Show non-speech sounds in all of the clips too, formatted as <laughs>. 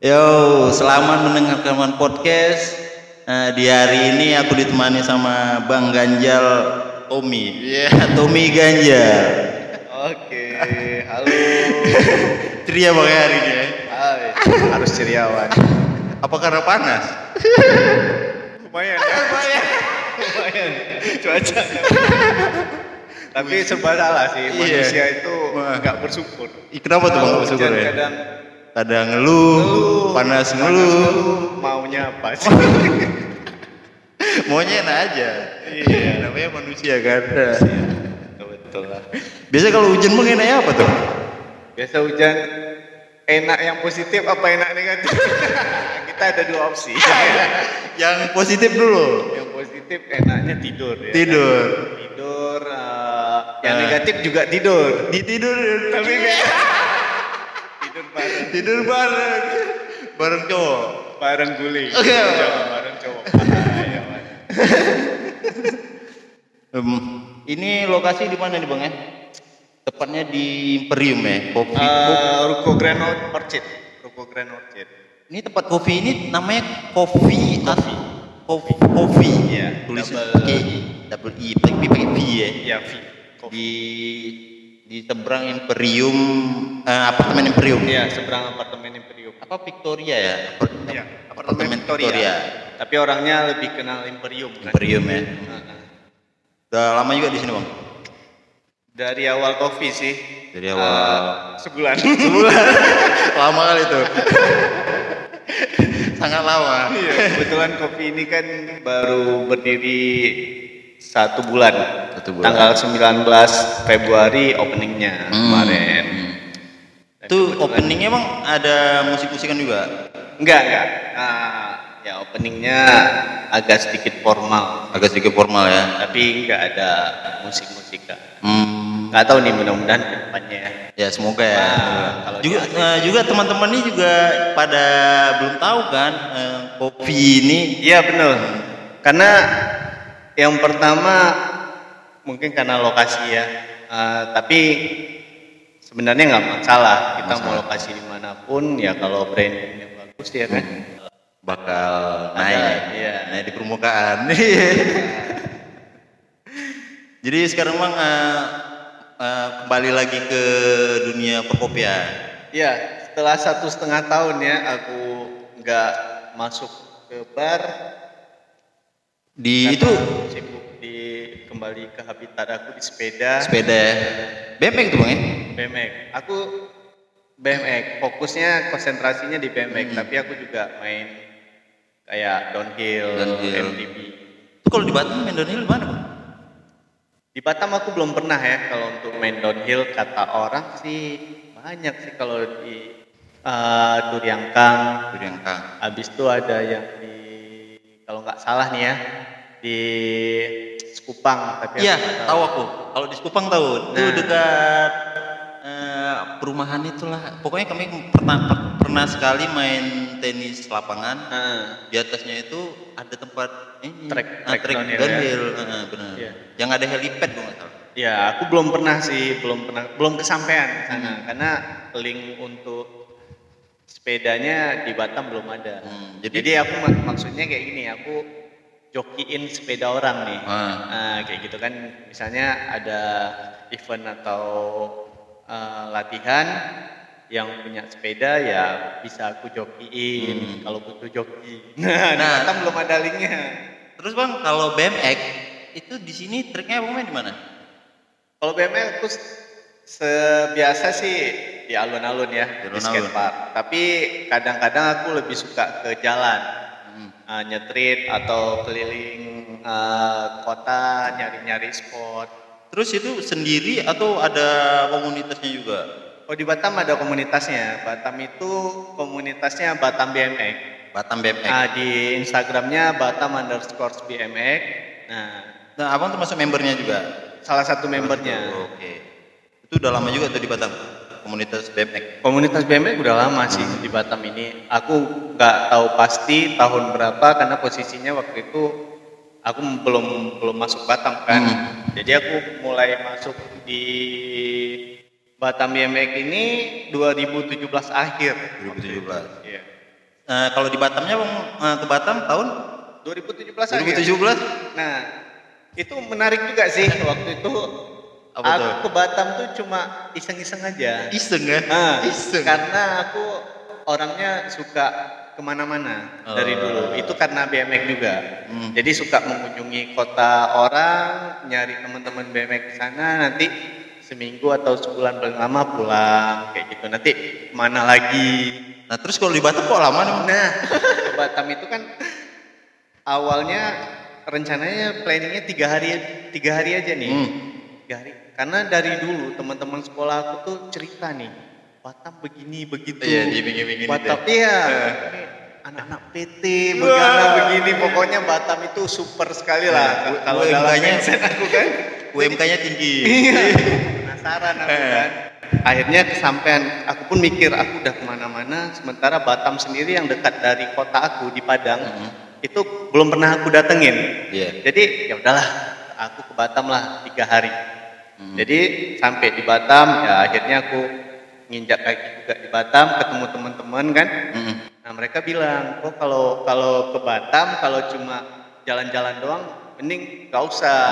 Yo, selamat mendengarkan podcast. Eh, di hari ini aku ditemani sama Bang Ganjal Tommy. Iya, <laughs> Tommy Ganjal. Oke, halo. <laughs> Ceria bang hari ini. ya? Hai, harus ceriawan. Apa karena panas? Lumayan ya. <laughs> Lumayan. Lumayan. Cuaca. Tapi serba salah sih. Iya. Manusia itu Wah. nggak bersyukur. Ih, kenapa tuh bang Kalau bersyukur ya? kadang Kadang ngeluh, ngeluh, panas panas ngeluh. maunya apa sih? <laughs> Maunya enak aja. Iya. <laughs> Namanya manusia kan. Betul lah. Biasa kalau hujan bang enaknya apa tuh? Biasa hujan enak yang positif apa enak negatif? <laughs> Kita ada dua opsi. Yang positif dulu. yang positif enaknya tidur ya. Tidur. Tidur. eh, yang Eh. negatif juga tidur. Di tidur. Tapi kayak tidur bareng tidur bareng. Bareng cowok. bareng guling. Oke. Jangan bareng cowok. Bahaya, Mas. Em, ini lokasi di mana nih bang ya? Tepatnya di Imperium ya, kopi. Ko- Eh, Ruko Grand Orchid. Ruko Grand Orchid. ini tempat kopi ini namanya kopi kopi kopi kopi Iya, tulis double- pakai double i pakai pakai v ya Ya, Vi. Kopi. di di seberang Imperium eh, apartemen Imperium Iya, seberang apartemen Imperium. apa Victoria ya Iya, apartemen Victoria, Tapi orangnya lebih kenal Imperium kan. Imperium ya Heeh. udah lama juga di sini bang Dari awal kopi sih. Dari awal. Eh, sebulan. <laughs> lama kali tuh sangat lama Iya, kebetulan kopi ini kan baru berdiri satu bulan. Satu bulan. Tanggal 19 Februari openingnya Hmm. kemarin. Dan Itu openingnya bang ada musik-musikan juga. Enggak, enggak. Nah, ya openingnya agak sedikit formal. Agak sedikit formal ya. Tapi enggak ada musik-musikan. Hmm, Enggak tahu nih mudah-mudahan ke depannya ya. ya semoga ya. Nah, kalau juga eh, juga teman-teman ini juga pada belum tahu kan eh, kopi ini. Iya benar. Karena yang pertama mungkin karena lokasi ya. Eh, tapi sebenarnya nggak masalah. Kita mau Masalah. lokasi di mana pun ya kalau brandingnya bagus ya kan. bakal Ada, naik, iya. naik di permukaan. <laughs> Jadi sekarang bang eh, eh, kembali lagi ke dunia perkopian. Iya. Setelah satu setengah tahun ya aku nggak masuk ke bar. Di karena itu sibuk di kembali ke habitat aku di sepeda. sepeda ya. BMX tuh bang ya? BMX. Aku BMX, fokusnya konsentrasinya di BMX, Hmm. tapi aku juga main kayak downhill, Downhill. MTB. Itu kalau di Batam main downhill mana bang? Di Batam aku belum pernah ya kalau untuk main downhill kata orang sih banyak sih kalau di uh, Duryangkang. Duryangkang. Habis itu ada yang di kalau nggak salah nih ya di Sekupang tapi aku Iya, tahu aku. Kalau di Sekupang tahu. Itu Nah. dekat eh, perumahan itulah. Pokoknya kami pernah per- pernah sekali main tenis lapangan. Heeh. Di atasnya itu ada tempat ini Track- ah, track track downhill downhill. ya? Heeh, benar. Iya. Yang ada helipad nggak salah. Ya, aku belum pernah sih, belum pernah, belum kesampaian ke sana Hmm. karena link untuk sepedanya di Batam belum ada. Hmm, jadi, jadi- aku mak- maksudnya kayak gini, aku jokiin sepeda orang nih. Ah. Nah, kayak gitu kan, misalnya ada event atau eh, latihan yang punya sepeda ya bisa aku jokiin Hmm. kalau butuh joki. <laughs> Nah, di Nah. Batam belum ada linknya. Terus bang, kalau BMX itu di sini triknya main di mana? Kalau BMX aku sebiasa sih di alun-alun ya, Di di, alun-alun. skatepark. Tapi kadang-kadang aku lebih suka ke jalan. Uh, nyetrit atau keliling uh, kota nyari-nyari spot. Terus itu sendiri atau ada komunitasnya juga? Oh di Batam ada komunitasnya. Batam itu komunitasnya Batam BMX. Batam BMX. Ah, di Instagramnya Batam underscore BMX. Nah, Nah, abang termasuk membernya juga? salah satu membernya. Oke. Itu udah lama juga tuh di Batam komunitas BMX. Komunitas BMX udah lama sih di Batam ini. Aku nggak tahu pasti tahun berapa karena posisinya waktu itu aku belum belum masuk Batam kan. Hmm. Jadi aku mulai masuk di Batam BMX ini 2017 akhir. 2017. Iya. Eh, kalau di Batamnya Bang eh, ke Batam tahun 2017 akhir. 2017 Nah, itu menarik juga sih waktu itu. Apa aku tuh? ke Batam tuh cuma iseng-iseng aja. iseng ya Ah, iseng Karena aku orangnya suka ke mana-mana dari Oh. dulu. Itu karena BMX juga. Hmm. Jadi suka mengunjungi kota orang, nyari teman-teman BMX di sana. Nanti seminggu atau sebulan paling lama pulang kayak gitu. Nanti ke mana lagi? nah terus kalau di Batam kok lama nih? Nah, ke Batam itu kan awalnya rencananya planningnya tiga hari tiga hari aja nih. Hmm. Tiga hari. Karena dari dulu teman-teman sekolah aku tuh cerita nih, Batam begini begitu. Iya, dibikin-bikin Batam itu iya. Eh. Anak-anak PT, begana begini, pokoknya Batam itu super sekali lah. Eh, Kalau dalam mindset aku kan. <laughs> UMK-nya tinggi Iya. Penasaran aku Eh. kan. Akhirnya kesampaian, aku pun mikir aku udah ke mana-mana, sementara Batam sendiri yang dekat dari kota aku di Padang, Mhm. itu belum pernah aku datengin. Iya. Jadi ya udahlah, aku ke Batam lah tiga hari. Hmm. Jadi sampai di Batam, ya akhirnya aku nginjak kaki juga di Batam, ketemu teman-teman kan. Mm-mm. Nah mereka bilang, kok kalau kalau ke Batam kalau cuma jalan-jalan doang, mending gak usah.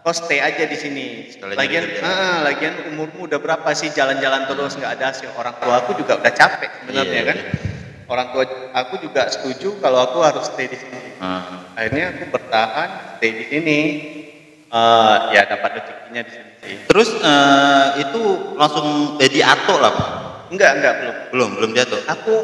Kau stay aja di sini. Lagian, ah, lagian umurmu udah berapa sih jalan-jalan terus nggak ada hasil. Orang tua aku juga udah capek sebenarnya Iya, kan. iya. Orang tua aku juga setuju kalau aku harus stay di sini. Ah. Akhirnya aku bertahan stay di sini. Eh, ya dapat rezekinya di sini sih. terus eh, itu langsung jadi ato lah Pak? Enggak, enggak belum. belum belum jatuh Aku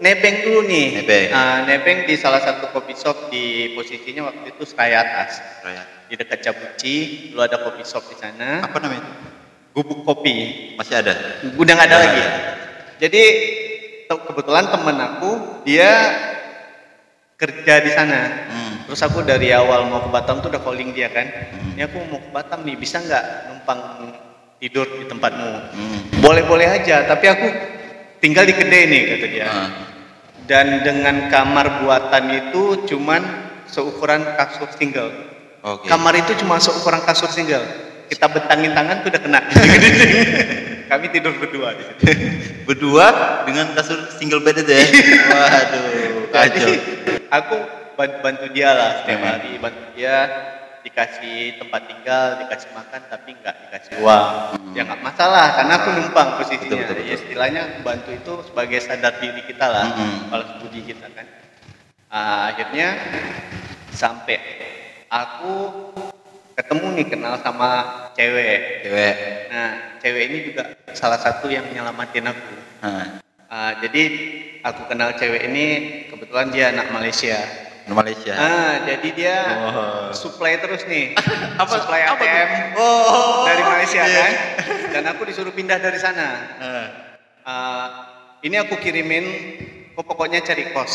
nebeng dulu nih. Nebeng. Ah, nebeng di salah satu coffee shop di posisinya waktu itu Seraya Atas. Raya. Di dekat Cabuci, dulu ada coffee shop di sana. apa namanya? Gubuk kopi. masih ada Udah nggak ada lagi. ada. Jadi kebetulan temen aku dia kerja di sana. Hmm. Terus aku dari awal mau ke Batam tuh udah calling dia kan. Hmm. Ini aku mau ke Batam nih, bisa nggak numpang tidur di tempatmu? Hmm. Boleh-boleh aja, tapi aku tinggal di kedai nih kata dia. Ah. Dan dengan kamar buatan itu cuman seukuran kasur single. oke Kamar itu cuma seukuran kasur single. Kita bentangin tangan tuh udah kena. <laughs> Kami tidur berdua di situ. <laughs> berdua dengan kasur single bed itu ya waduh Jadi kacau aku bantu, bantu dia lah setiap Hmm. hari, bantu dia dikasih tempat tinggal, dikasih makan, tapi nggak dikasih uang. Hmm. Ya nggak masalah, karena aku numpang posisinya. Betul, betul, betul. Ya, istilahnya bantu itu sebagai sadar diri kita lah, Hmm. balas budi kita kan. Ah, akhirnya sampai aku ketemu nih kenal sama cewek. cewek Nah, cewek ini juga salah satu yang menyelamatin aku. nah, Ah, jadi aku kenal cewek ini kebetulan dia anak Malaysia. Di Malaysia Ah, jadi dia Oh. supply terus nih. <laughs> Apa- supply apa? ATM Oh, dari Malaysia iya. kan. Dan aku disuruh pindah dari sana. Ah, Ah, ini aku kirimin, kok pokoknya cari kos.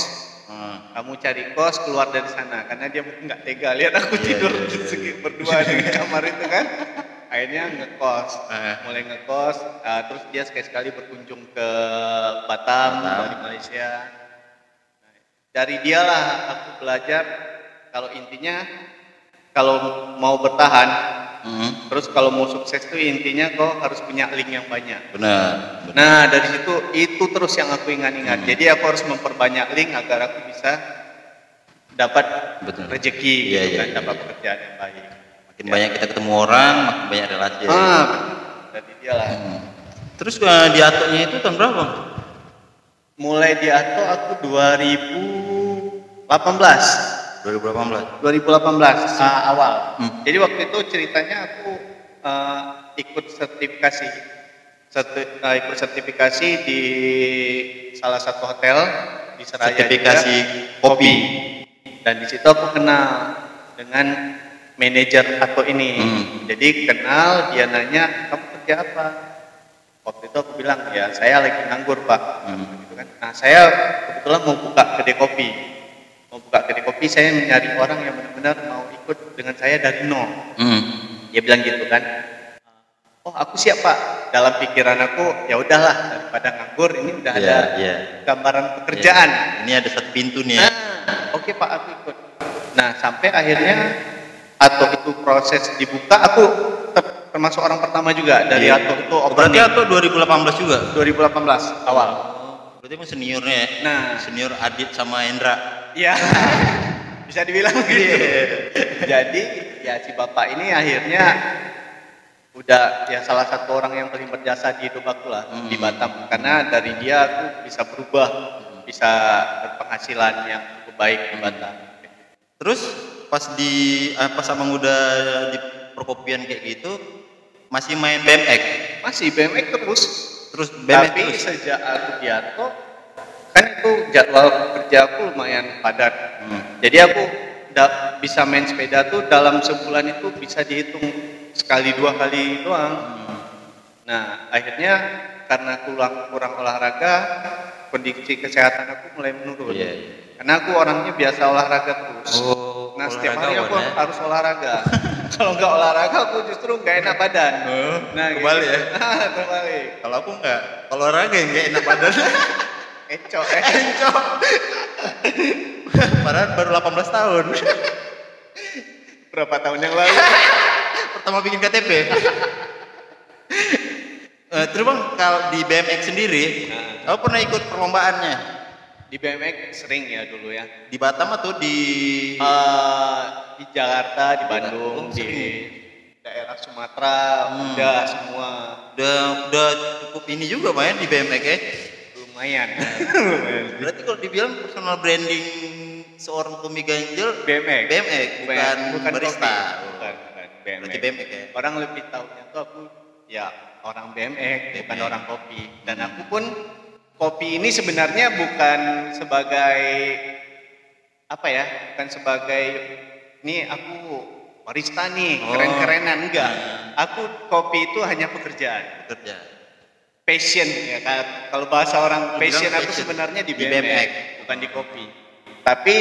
ah. Kamu cari kos keluar dari sana karena dia mungkin nggak tega lihat aku Iya, tidur iya, iya. segi berdua di kamar itu kan. Akhirnya ngekos, Eh. mulai ngekos, ah, terus dia sekali-sekali berkunjung ke Batam, Batam. dari Malaysia. Dari dialah aku belajar kalau intinya kalau mau bertahan mm-hmm. terus kalau mau sukses itu intinya kau harus punya link yang banyak benar, benar. nah dari situ itu terus yang aku ingat-ingat mm-hmm. jadi aku harus memperbanyak link agar aku bisa dapat rezeki yeah, gitu yeah, kan iya, dapat yeah. pekerjaan yang baik makin ya. banyak kita ketemu orang makin banyak relasi ah dari dialah mm-hmm. terus eh, uh, diatuknya itu tahun berapa mulai diatur aku 2000 18. 2018. 2018 uh, awal. Hmm. Jadi waktu itu ceritanya aku uh, ikut sertifikasi serti, uh, ikut sertifikasi di salah satu hotel di Seraya. Sertifikasi juga, kopi. Dan di situ aku kenal dengan manajer aku ini. Hmm. Jadi kenal dia nanya kamu kerja apa? Waktu itu aku bilang ya saya lagi nganggur pak. Hmm. Gitu kan. Nah saya kebetulan mau buka kedai kopi Mau buka kedai kopi saya mencari orang yang benar-benar mau ikut dengan saya dari nol. Hmm. Dia bilang gitu kan. Oh aku siap pak. Dalam pikiran aku ya udahlah daripada nganggur ini udah Iya, ada iya. gambaran pekerjaan. ini ada satu pintu nih ya Nah, oke Pak, aku ikut. Nah, sampai akhirnya atau itu proses dibuka, aku ter- termasuk orang pertama juga dari Iya. atau itu Oh, berarti opening atau 2018 juga 2018 awal. Oh, Berarti emang seniornya ya? Nah. Senior Adit sama Hendra. Iya. <laughs> Bisa dibilang gitu. Jadi ya si bapak ini akhirnya udah ya salah satu orang yang paling berjasa di hidup aku lah Hmm. di Batam karena dari dia aku bisa berubah bisa berpenghasilan yang cukup baik di Batam Terus pas di eh, pas abang udah di perkopian kayak gitu masih main BMX. masih BMX terus Terus BMX tapi terus. sejak aku di Arto kan itu jadwal kerja aku lumayan padat Hmm. jadi aku da- bisa main sepeda tuh dalam sebulan itu bisa dihitung sekali dua kali doang Hmm. Nah, akhirnya karena kurang kurang olahraga, kondisi kesehatan aku mulai menurun. Iya, iya. Karena aku orangnya biasa olahraga terus. Oh, nah, setiap hari aku ya? harus olahraga. <laughs> Kalau nggak olahraga, aku justru nggak enak badan. Oh, nah, kebalik ya? <laughs> kembali. Kalau aku kalau olahraga yang enggak enak badan. <laughs> Encok, eh. Encok. <laughs> Padahal baru 18 tahun. Berapa tahun yang lalu? Pertama bikin KTP. Eh, terus bang, kalau di BMX sendiri, Nah. kamu pernah ikut perlombaannya Di BMX sering ya dulu ya. di Batam atau di? Eh, di Jakarta, di Bandung, Bandung, di daerah Sumatera, Hmm. udah semua Udah, udah cukup ini juga main di BMX ya. <laughs> lumayan. Berarti kalau dibilang personal branding seorang Tommy Ganjel, BMX. BMX bukan, barista. kopi. Bukan, bukan. BMX. Berarti BMX ya. Orang lebih tahunya tuh aku ya orang BMX, bukan BMX. orang kopi. Dan aku pun kopi ini sebenarnya bukan sebagai apa ya? Bukan sebagai ini aku barista nih, Oh. keren-kerenan enggak. Nah. Aku kopi itu hanya pekerjaan, Kerja. Passion ya. Kalau bahasa orang passion bilang aku passion. sebenarnya di Di BMX, BMX. bukan di kopi. Tapi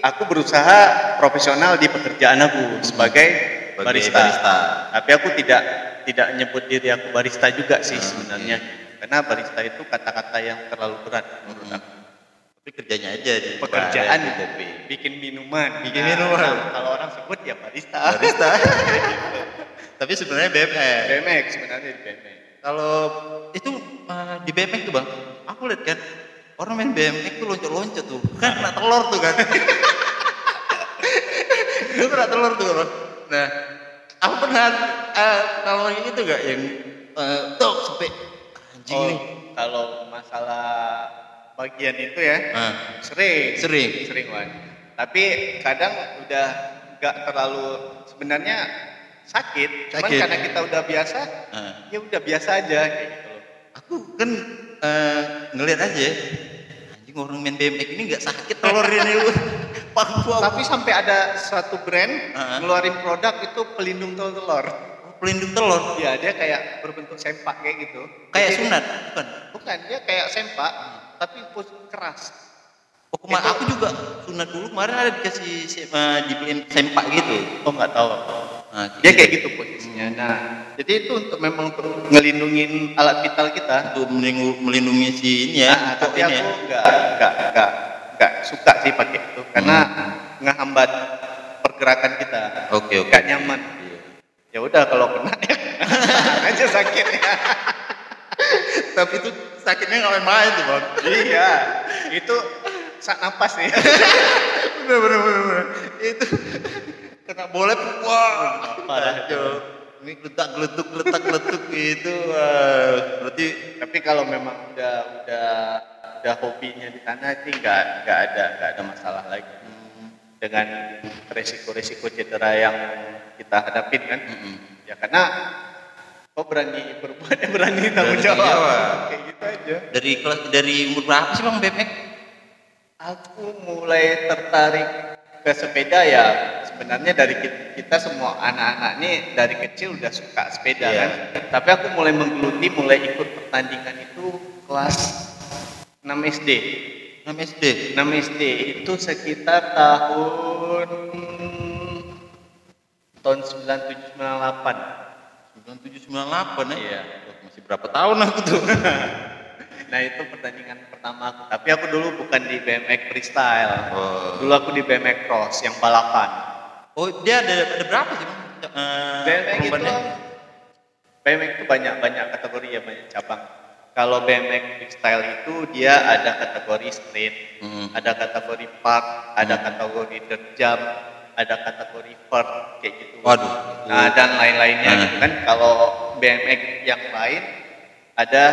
aku berusaha profesional di pekerjaan aku sebagai Sebagai barista. barista. Tapi aku tidak tidak nyebut diri aku barista juga sih sebenarnya. Karena barista itu kata-kata yang terlalu berat menurut aku. Tapi kerjanya aja di Pekerjaan di kopi. bikin minuman. Bikin Nah, minuman. Kalau, kalau orang sebut ya barista. Barista. <laughs> Tapi sebenarnya BMX. BMX sebenarnya di BMX. Kalau itu eh, di BMX tuh bang, aku lihat kan orang main BMX tuh loncat-loncat tuh, kan kena telur tuh kan. <laughs> Itu kena telur tuh bang. Nah, aku pernah uh, ngalamin itu gak yang uh, tok sampai anjing Oh, nih. kalau masalah bagian itu ya Ah, sering Sering. sering Wan. tapi kadang udah nggak terlalu sebenarnya sakit, cuman Sakit. karena kita udah biasa ah. ya udah biasa aja kayak gitu loh Aku kan eh, ngelihat aja, anjing orang main BMX ini nggak sakit telur ini <laughs> lu. Tapi sampai ada satu brand Ah. ngeluarin produk itu pelindung telur pelindung telur, ya dia kayak berbentuk sempak kayak gitu kayak Jadi- sunat, bukan? bukan dia kayak sempak tapi pus- keras Oh, kema- Itu- aku juga sunat dulu kemarin ada dikasih eh, dibeliin sempak gitu. oh nggak tahu Nah, dia kayak gitu posisinya nah jadi itu untuk memang untuk ngelindungin alat vital kita untuk melindungi, melindungi si ini ya, Nah, tapi ini aku ya. nggak nggak nggak nggak suka sih pakai itu karena ngehambat pergerakan kita Oke oke. nggak nyaman Iya. ya udah kalau kena ya <laughs> aja sakitnya Tapi itu sakitnya nggak main-main tuh bang. iya itu sak napas nih <laughs> bener bener bener. bener. Itu kena bola wah Parah. kacau. Ini geletak geletuk geletak geletuk gitu. Wah, berarti tapi kalau memang udah udah udah hobinya di sana sih nggak nggak ada nggak ada masalah lagi hmm, dengan resiko-resiko cedera yang kita hadapin kan mm-mm. ya karena kau berani berbuat ya berani tanggung jawab kayak gitu aja dari kelas dari umur berapa sih bang BMX? aku mulai tertarik ke sepeda ya sebenarnya dari kita, semua anak-anak ini dari kecil udah suka sepeda Iya. kan tapi aku mulai menggeluti mulai ikut pertandingan itu kelas 6 SD 6 SD. 6 SD itu sekitar tahun tahun 97 98 97 98 ya. Iya. Masih berapa tahun aku tuh? <laughs> Nah itu pertandingan pertama aku. Tapi aku dulu bukan di BMX freestyle. Oh. Dulu aku di BMX cross yang balapan. Oh, dia ada ada berapa sih, Bang? Eh, BMX itu perlombaannya? BMX itu banyak banyak kategori ya banyak cabang. Kalau BMX freestyle itu dia ada kategori street, Hmm. ada kategori park, ada kategori dirt jump, ada kategori vert kayak gitu. Waduh. Nah, dan lain-lainnya Nah. gitu kan. Kalau BMX yang lain ada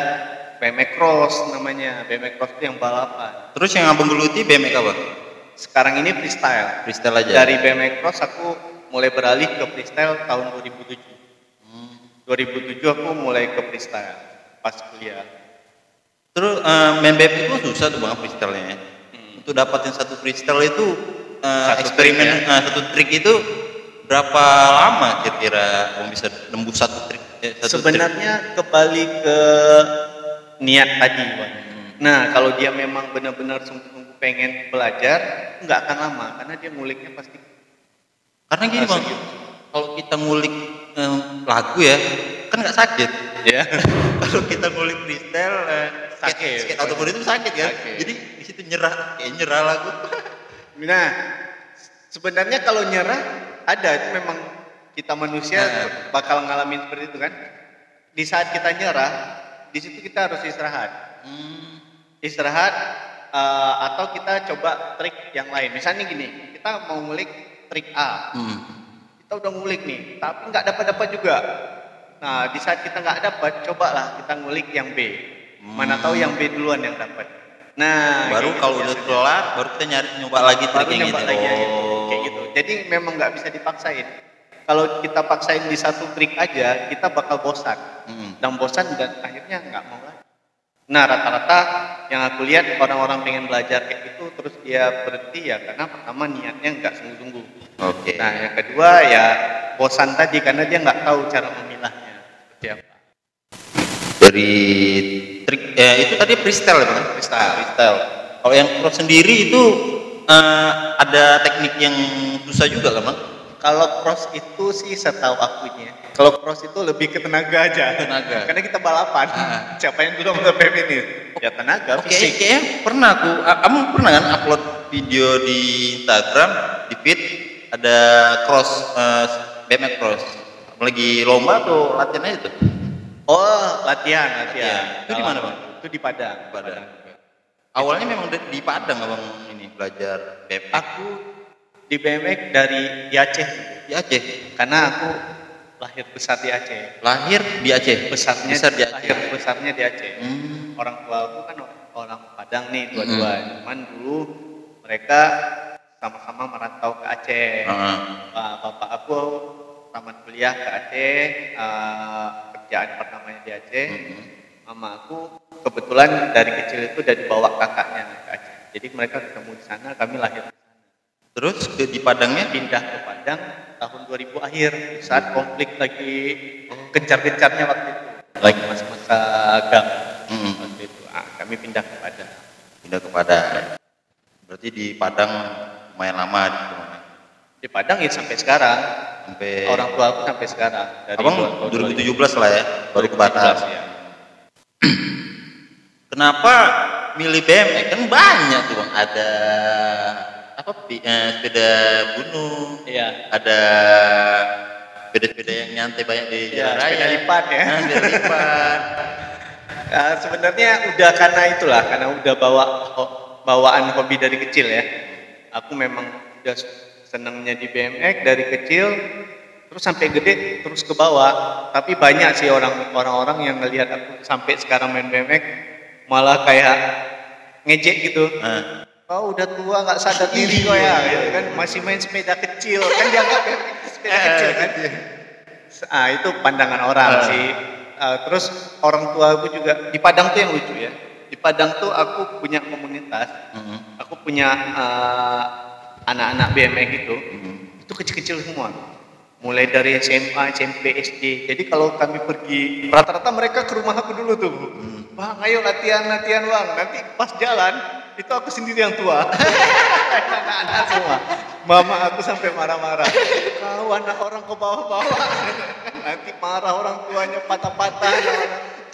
BMX cross namanya. BMX cross itu yang balapan. Terus yang abang geluti BMX apa? Sekarang ini freestyle. Freestyle aja. Dari BMX cross aku mulai beralih ke freestyle tahun 2007. Hmm. 2007 aku mulai ke freestyle pas kuliah. Terus eh, main BMX itu susah tuh bang freestyle-nya. ya. Untuk dapatin satu freestyle itu eh, Satu eksperimen trik eh, satu trik itu berapa lama kira-kira bang bisa nembus satu trik? eh, satu trik? Sebenarnya kembali ke niat tadi. Hmm. Nah, kalau dia memang benar-benar sungguh-sungguh pengen belajar, nggak akan lama karena dia nguliknya pasti Karena gini bang, kalau kita ngulik eh, lagu ya, kan nggak sakit. ya. <laughs> kalau kita ngulik freestyle, eh, Sakit. skate autoboard itu sakit kan? Sakit. Jadi di situ nyerah, kayak nyerah lagu. <laughs> Nah, sebenarnya kalau nyerah ada itu memang kita manusia Nah. bakal ngalamin seperti itu kan. Di saat kita nyerah, di situ kita harus istirahat. Hmm. Istirahat eh, atau kita coba trik yang lain. Misalnya gini, kita mau ngulik trik A, Hmm. kita udah ngulik nih, tapi nggak dapat-dapat juga. Nah, di saat kita nggak dapat, cobalah kita ngulik yang B. Mana tahu yang B duluan yang dapat. Nah, baru kayak kalau gitu udah kelar, baru kita nyari nyoba lagi trik baru yang nyoba ini. lagi yang. Oh. kayak gitu. Jadi memang nggak bisa dipaksain. Kalau kita paksain di satu trik aja, kita bakal bosan. Hmm. Dan bosan dan akhirnya nggak mau lagi. Nah, rata-rata yang aku lihat orang-orang pengen belajar kayak gitu, terus dia berhenti ya karena pertama niatnya nggak sungguh-sungguh. Oke. Nah, yang kedua ya bosan tadi karena dia nggak tahu cara memilahnya seperti apa. Dari trik eh, itu tadi freestyle ya bang? Freestyle. freestyle. Kalau yang cross sendiri itu eh, ada teknik yang susah juga kan bang? Kalau cross itu sih setahu akunya. Kalau cross itu lebih ke tenaga aja. Tenaga. Karena kita balapan. Ah. Siapa yang dulu sampai ini? Ya tenaga, Oke, fisik. kayaknya pernah aku, kamu pernah kan upload video di Instagram, di feed ada cross, eh, BMX cross, lagi lomba atau latihan aja tuh? Oh, latihan, latihan. Latihan. Itu di mana, Bang? Itu di Padang. Padang. Awalnya memang di, di Padang abang ini belajar BMX. Aku di BMX dari di Aceh. di Aceh, Karena aku lahir besar di Aceh. lahir di Aceh, Besarnya besar di Aceh. lahir besarnya di Aceh. Hmm. Orang tua aku kan orang Padang nih dua-dua. Cuman dulu mereka sama-sama merantau ke Aceh. Heeh. Wah, bapak aku tamat kuliah ke Aceh, eh, kerjaan pertamanya di Aceh. Mhm. Mama aku kebetulan dari kecil itu udah dibawa kakaknya ke Aceh. Jadi mereka ketemu di sana, kami lahir. Terus ke, di Padangnya Pindah ke Padang tahun 2000 akhir saat konflik lagi gencar-gencarnya waktu itu. Lagi masa-masa gam Mhm. waktu itu. Ah, kami pindah ke Padang. pindah ke Padang. Berarti di Padang lumayan lama di rumahnya. Di Padang ya sampai sekarang. Sampai Orang tua aku sampai sekarang. Dari Abang dua- tahun 2017 lah ya, baru ke Batam. 2017, ya. <clears throat> Kenapa milih BMX? Kan banyak tuh bang. Ada apa? eh, sepeda gunung, Iya. ada sepeda-sepeda yang nyantai banyak di Iya, jalan raya. sepeda lipat ya. Nah, sepeda lipat. Ya, sebenarnya udah karena itulah, karena udah bawa bawaan hobi dari kecil ya. Aku memang udah senangnya di BMX dari kecil, terus sampai gede terus ke bawah. Tapi banyak sih orang orang-orang yang ngelihat aku sampai sekarang main BMX malah kayak ngejek gitu. Nah, Oh udah tua nggak sadar diri kok ya, gitu kan masih main sepeda kecil kan dianggap itu sepeda kecil kan. Ah itu pandangan orang Ah. sih. Ah, terus orang tua aku juga di Padang tuh yang lucu ya. Di Padang tuh aku punya komunitas, mhm, aku punya ah, anak-anak BMX itu, mhm. itu kecil-kecil semua. Mulai dari SMA, SMP, SD. Jadi kalau kami pergi, rata-rata mereka ke rumah aku dulu tuh. Bang, ayo latihan, latihan bang. Nanti pas jalan, itu aku sendiri yang tua. <laughs> Anak-anak semua. Mama aku sampai marah-marah. Kau anak orang ke bawah-bawah. Nanti marah orang tuanya patah-patah.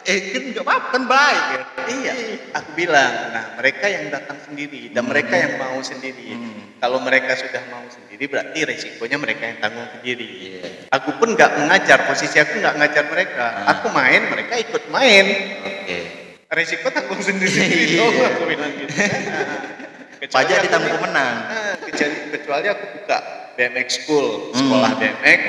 Eh kan nggak apa kan baik ya. Iya, aku bilang, nah mereka yang datang sendiri dan mereka yang mau sendiri. Hmm. Kalau mereka sudah mau sendiri, berarti resikonya mereka yang tanggung sendiri. Iya. Aku pun nggak mengajar, posisi aku nggak ngajar mereka. Hmm. Aku main, mereka ikut main. Oke. Resiko tanggung sendiri Iya. dong aku bilang gitu <laughs> Kecuali Pajak aku ditanggung pemenang. Nah, <laughs> kecuali, kecuali aku buka BMX school Hmm. sekolah BMX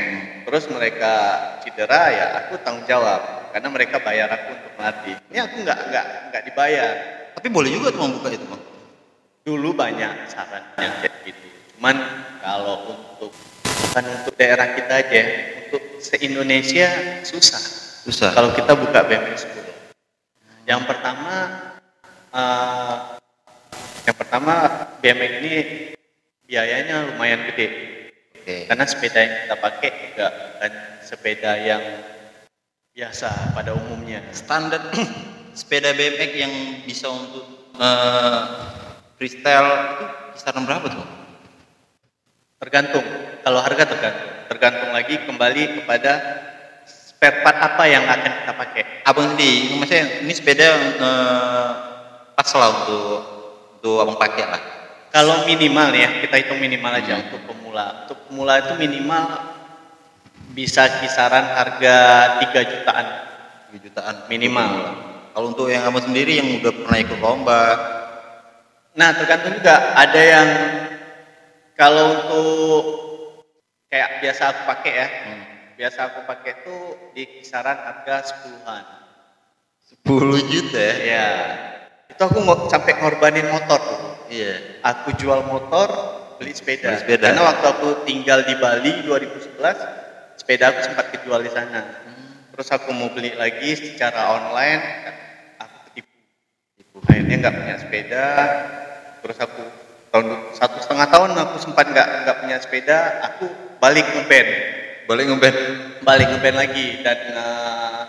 terus mereka cedera ya aku tanggung jawab karena mereka bayar aku untuk melatih ini aku nggak nggak nggak dibayar Tapi boleh juga tuh membuka itu, Bang. dulu banyak sarannya kayak gitu cuman kalau untuk bukan untuk daerah kita aja untuk se Indonesia susah Susah. kalau kita buka BMX school yang pertama eh, yang pertama BMX ini biayanya lumayan gede Oke. karena sepeda yang kita pakai juga bukan sepeda yang biasa pada umumnya Standar <clears throat> sepeda BMX yang bisa untuk eh, freestyle itu kisaran berapa tuh? tergantung kalau harga tergantung tergantung lagi kembali kepada spare part apa yang akan kita pakai Abang sendiri, maksudnya ini sepeda eh, pas lah untuk untuk abang pakai lah. kalau minimal ya kita hitung minimal aja Hmm. untuk pemula untuk pemula itu minimal bisa kisaran harga 3 jutaan 3 jutaan Minimal. Kalau untuk yang abang sendiri yang udah pernah ikut lomba, Nah, tergantung juga ada yang kalau untuk kayak biasa aku pakai ya. Hmm. Biasa aku pakai tuh di kisaran harga sepuluhan. 10 juta ya? Ya. Itu aku mau sampai ngorbanin motor tuh. Iya. Aku jual motor, beli sepeda. Beli sepeda. Karena waktu aku tinggal di Bali 2011, sepeda aku sempat kejual di sana. Terus aku mau beli lagi secara online, aku ketipu. Akhirnya nggak punya sepeda. Terus aku tahun satu setengah tahun aku sempat nggak nggak punya sepeda. Aku balik ngeband, Boleh ngeband. balik ngeband lagi dan eh,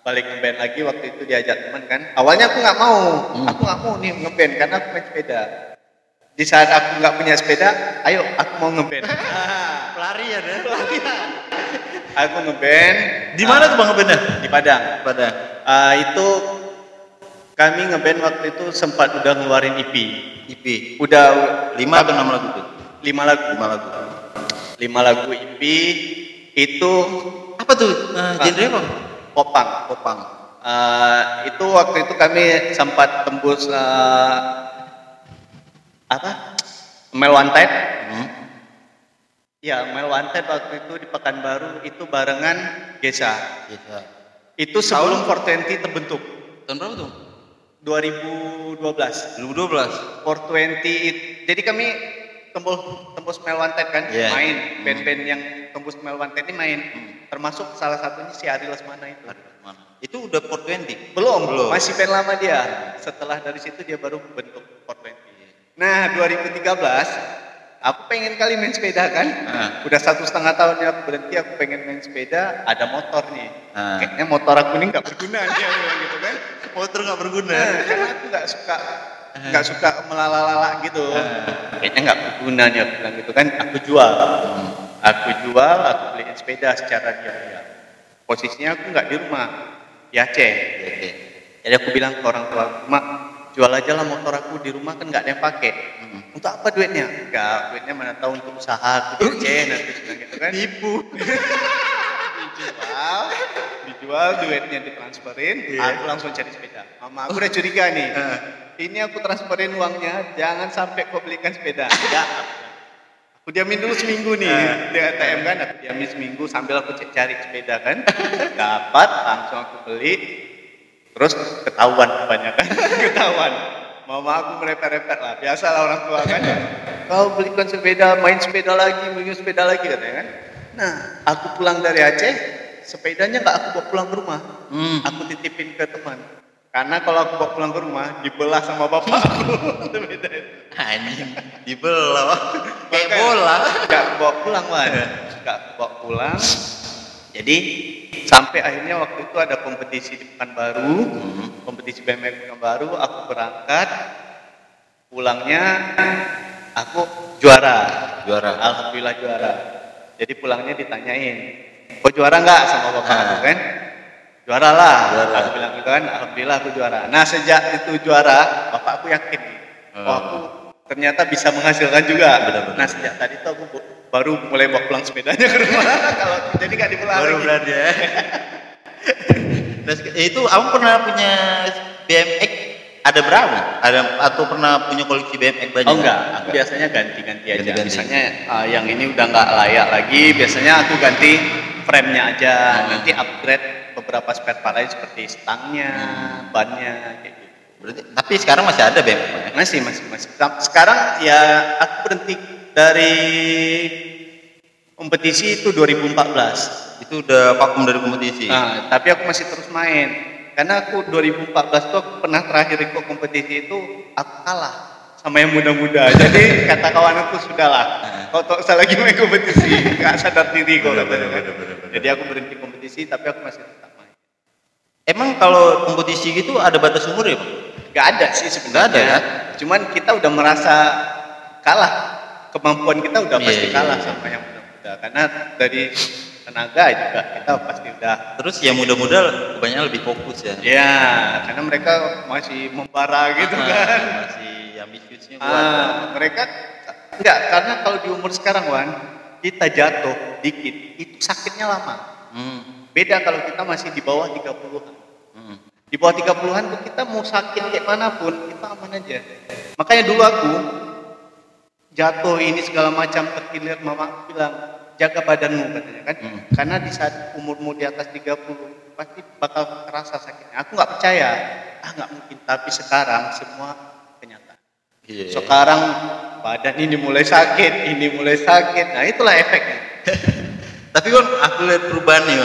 balik ngeband lagi waktu itu diajak teman kan. Awalnya aku nggak mau, aku nggak mau nih ngeband karena aku main sepeda. Di saat aku nggak punya sepeda, ayo aku mau ngeband. <laughs> Ah, Pelarian ya? aku ngeband Di mana tuh bang ngebandnya? di Padang. Pada Ah, itu kami ngeband waktu itu sempat udah ngeluarin EP. IP. Udah 5 atau 6 lagu tuh? lima lagu, 5 lagu. lima lagu EP itu Apa tuh? Genre apa? popang. Popang. Ah, itu waktu itu kami sempat tembus ah, apa? Mel Wanted. Hmm. Ya, Mel Wanted waktu itu di Pekanbaru itu barengan Gesa. Bisa. Itu sebelum 420 terbentuk. Tahun berapa tuh? 2012. 2012. 420 it- jadi kami tembus tembus Mel Wanted kan Iya. main Hmm. band-band yang tembus Mel Wanted ini main Hmm. termasuk salah satunya si Ari Lesmana itu Mana? Itu udah 420. belum Belum. masih band lama dia setelah dari situ dia baru bentuk 420 nah 2013 aku pengen kali main sepeda kan Nah. udah satu setengah tahun ya aku berhenti aku pengen main sepeda ada motor nih Nah. kayaknya motor aku ini nggak berguna dia gitu kan Motor nggak berguna. Nah, karena aku nggak suka nggak suka melalala gitu. Ah. Kayaknya nggak berguna aku bilang gitu kan. Aku jual, aku jual, aku beliin sepeda secara diam-diam. Posisinya aku nggak di rumah, di Aceh. Jadi aku bilang ke orang tua, mak jual aja lah motor aku di rumah kan nggak ada yang pakai. Hmm. Untuk apa duitnya? Enggak, duitnya mana tahu untuk usaha aku di Aceh <laughs> nanti gitu kan. Tipu. dijual, dijual duitnya ditransferin, Iya. aku langsung cari sepeda. Mama aku udah curiga nih. Ini aku transferin uangnya, jangan sampai kau belikan sepeda. Enggak. Aku diamin dulu seminggu nih di ATM kan, aku diamin seminggu sambil aku cek cari sepeda kan. Dapat, langsung aku beli. Terus ketahuan kebanyakan, <laughs> ketahuan. Mama aku merepet-repet lah, biasalah orang tua kan. Kau belikan sepeda, main sepeda lagi, main sepeda lagi katanya kan. Nah, aku pulang dari Aceh, sepedanya nggak aku bawa pulang ke rumah. Hmm. Aku titipin ke teman. Karena kalau aku bawa pulang ke rumah, dibelah sama itu. <laughs> Anjing. Dibelah. <laughs> Kayak bola. Aku bawa pulang, Wan. Nggak aku bawa pulang. Jadi, sampai akhirnya waktu itu ada kompetisi di Pekanbaru. Hmm. Kompetisi BMX Pekanbaru, aku berangkat. Pulangnya, aku juara. Juara. Alhamdulillah juara. Jadi pulangnya ditanyain, kok juara nggak sama bapak Ah. aku kan? Juara lah. Juara. Aku bilang gitu kan, alhamdulillah aku juara. Nah sejak itu juara, bapak aku yakin, oh Ah. aku ternyata bisa menghasilkan juga. Benar-benar. Nah sejak tadi tuh aku baru mulai bawa pulang sepedanya ke rumah. <laughs> Kalau jadi nggak dipulang Baru lagi. berani ya. <laughs> Nah, itu abang pernah punya BMX ada berapa? Ada atau pernah punya koleksi BMX banyak? Oh enggak, aku biasanya ganti-ganti aja. Ganti-ganti. Misalnya uh, yang ini udah nggak layak lagi, biasanya aku ganti frame-nya aja. Hmm. Nanti upgrade beberapa spare part lain seperti stangnya, Hmm. bannya, kayak gitu. Berarti, tapi sekarang masih ada ya? Masih, masih, masih. Sekarang ya aku berhenti dari kompetisi itu 2014. Itu udah vakum dari kompetisi. Nah, tapi aku masih terus main. Karena aku 2014 tuh aku pernah terakhir ikut kompetisi itu aku kalah sama yang muda-muda. <laughs> Jadi kata kawan aku sudahlah. Kau tak usah lagi main kompetisi, <laughs> gak sadar diri kau Bener, katanya bener, kan. Jadi aku berhenti kompetisi tapi aku masih tetap. Emang kalau kompetisi gitu ada batas umur ya, Bang? Gak ada sih sebenarnya. Ada ya? Cuman kita udah merasa kalah. Kemampuan kita udah Iya, pasti iya, kalah iya. sama yang muda-muda. Karena dari tenaga juga kita pasti udah Terus yang muda-muda kebanyakan lebih fokus ya. Ya, karena mereka masih membara gitu Ah, kan. Masih ambisiusnya kuat. Ah, mereka enggak karena kalau di umur sekarang Wan, kita jatuh dikit, itu sakitnya lama. Hmm. Beda kalau kita masih di bawah 30-an. Di bawah 30-an tuh kita mau sakit kayak mana pun, kita aman aja. Makanya dulu aku jatuh ini segala macam terkilir mama aku bilang jaga badanmu katanya kan. Hmm. Karena di saat umurmu di atas 30 pasti bakal terasa sakitnya. Aku nggak percaya. Ah nggak mungkin. Tapi sekarang semua kenyataan. Iya. Sekarang badan ini mulai sakit, ini mulai sakit. Nah itulah efeknya. <laughs> Tapi kan aku lihat perubahan nih.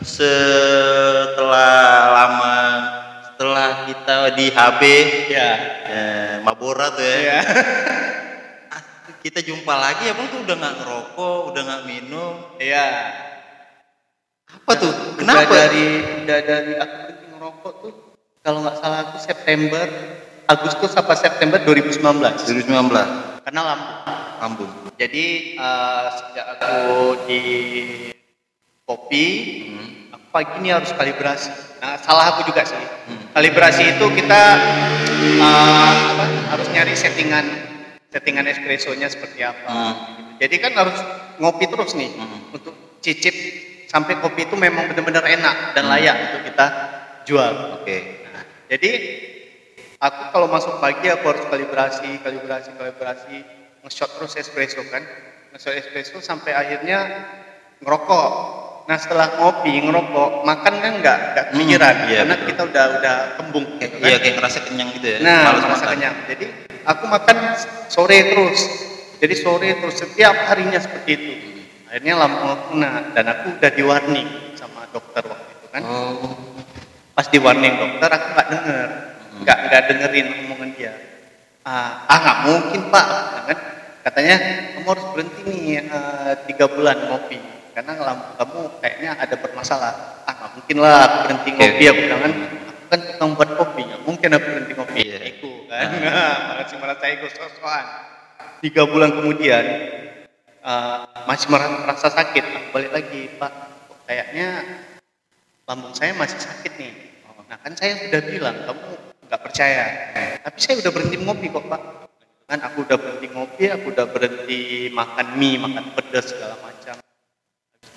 Setelah lama setelah kita di HB Ya. eh, Mabora tuh ya. Ya. <laughs> Kita jumpa lagi abang tuh udah nggak ngerokok, udah nggak minum. Iya. Apa tuh? Udah Kenapa? dari udah dari aku berhenti ngerokok tuh kalau nggak salah aku September Agustus apa September 2019 2019 karena lampu. Jadi eh, sejak aku di kopi Hmm. aku pagi ini harus kalibrasi. Nah, salah aku juga sih. Hmm. Kalibrasi itu kita eh, apa, harus nyari settingan settingan espressonya seperti apa. Hmm. Jadi kan harus ngopi terus nih Hmm. untuk cicip sampai kopi itu memang benar-benar enak dan Hmm. layak untuk kita jual. Oke. Nah, jadi aku kalau masuk pagi aku harus kalibrasi, kalibrasi, kalibrasi, nge-shot terus espresso kan, nge-shot espresso sampai akhirnya ngerokok. Nah setelah ngopi, ngerokok, makan kan nggak nggak Hmm, kepikiran iya, karena betul. kita udah udah kembung gitu kan. iya kayak ngerasa kenyang gitu ya. Nah, Males merasa makan. kenyang. Jadi aku makan sore terus. Jadi sore terus setiap harinya seperti itu. Akhirnya lambung aku kena dan aku udah di warning sama dokter waktu itu kan Oh. pas di warning dokter aku nggak denger Hmm. nggak nggak dengerin omongan dia ah ah, nggak mungkin pak Nah, kan katanya kamu harus berhenti nih eh, tiga bulan ngopi karena kamu kayaknya ada bermasalah ah nggak mungkin lah aku berhenti ngopi aku bilang kan aku kan tukang buat kopi nggak mungkin aku berhenti ngopi Iya. ego kan <laughs> malah sih merasa ego sosokan tiga bulan kemudian eh, masih merasa, sakit aku balik lagi pak kayaknya lambung saya masih sakit nih. Nah kan saya sudah bilang kamu nggak percaya. Tapi saya udah berhenti ngopi kok pak. Kan aku udah berhenti ngopi, aku udah berhenti makan mie, makan pedas segala macam.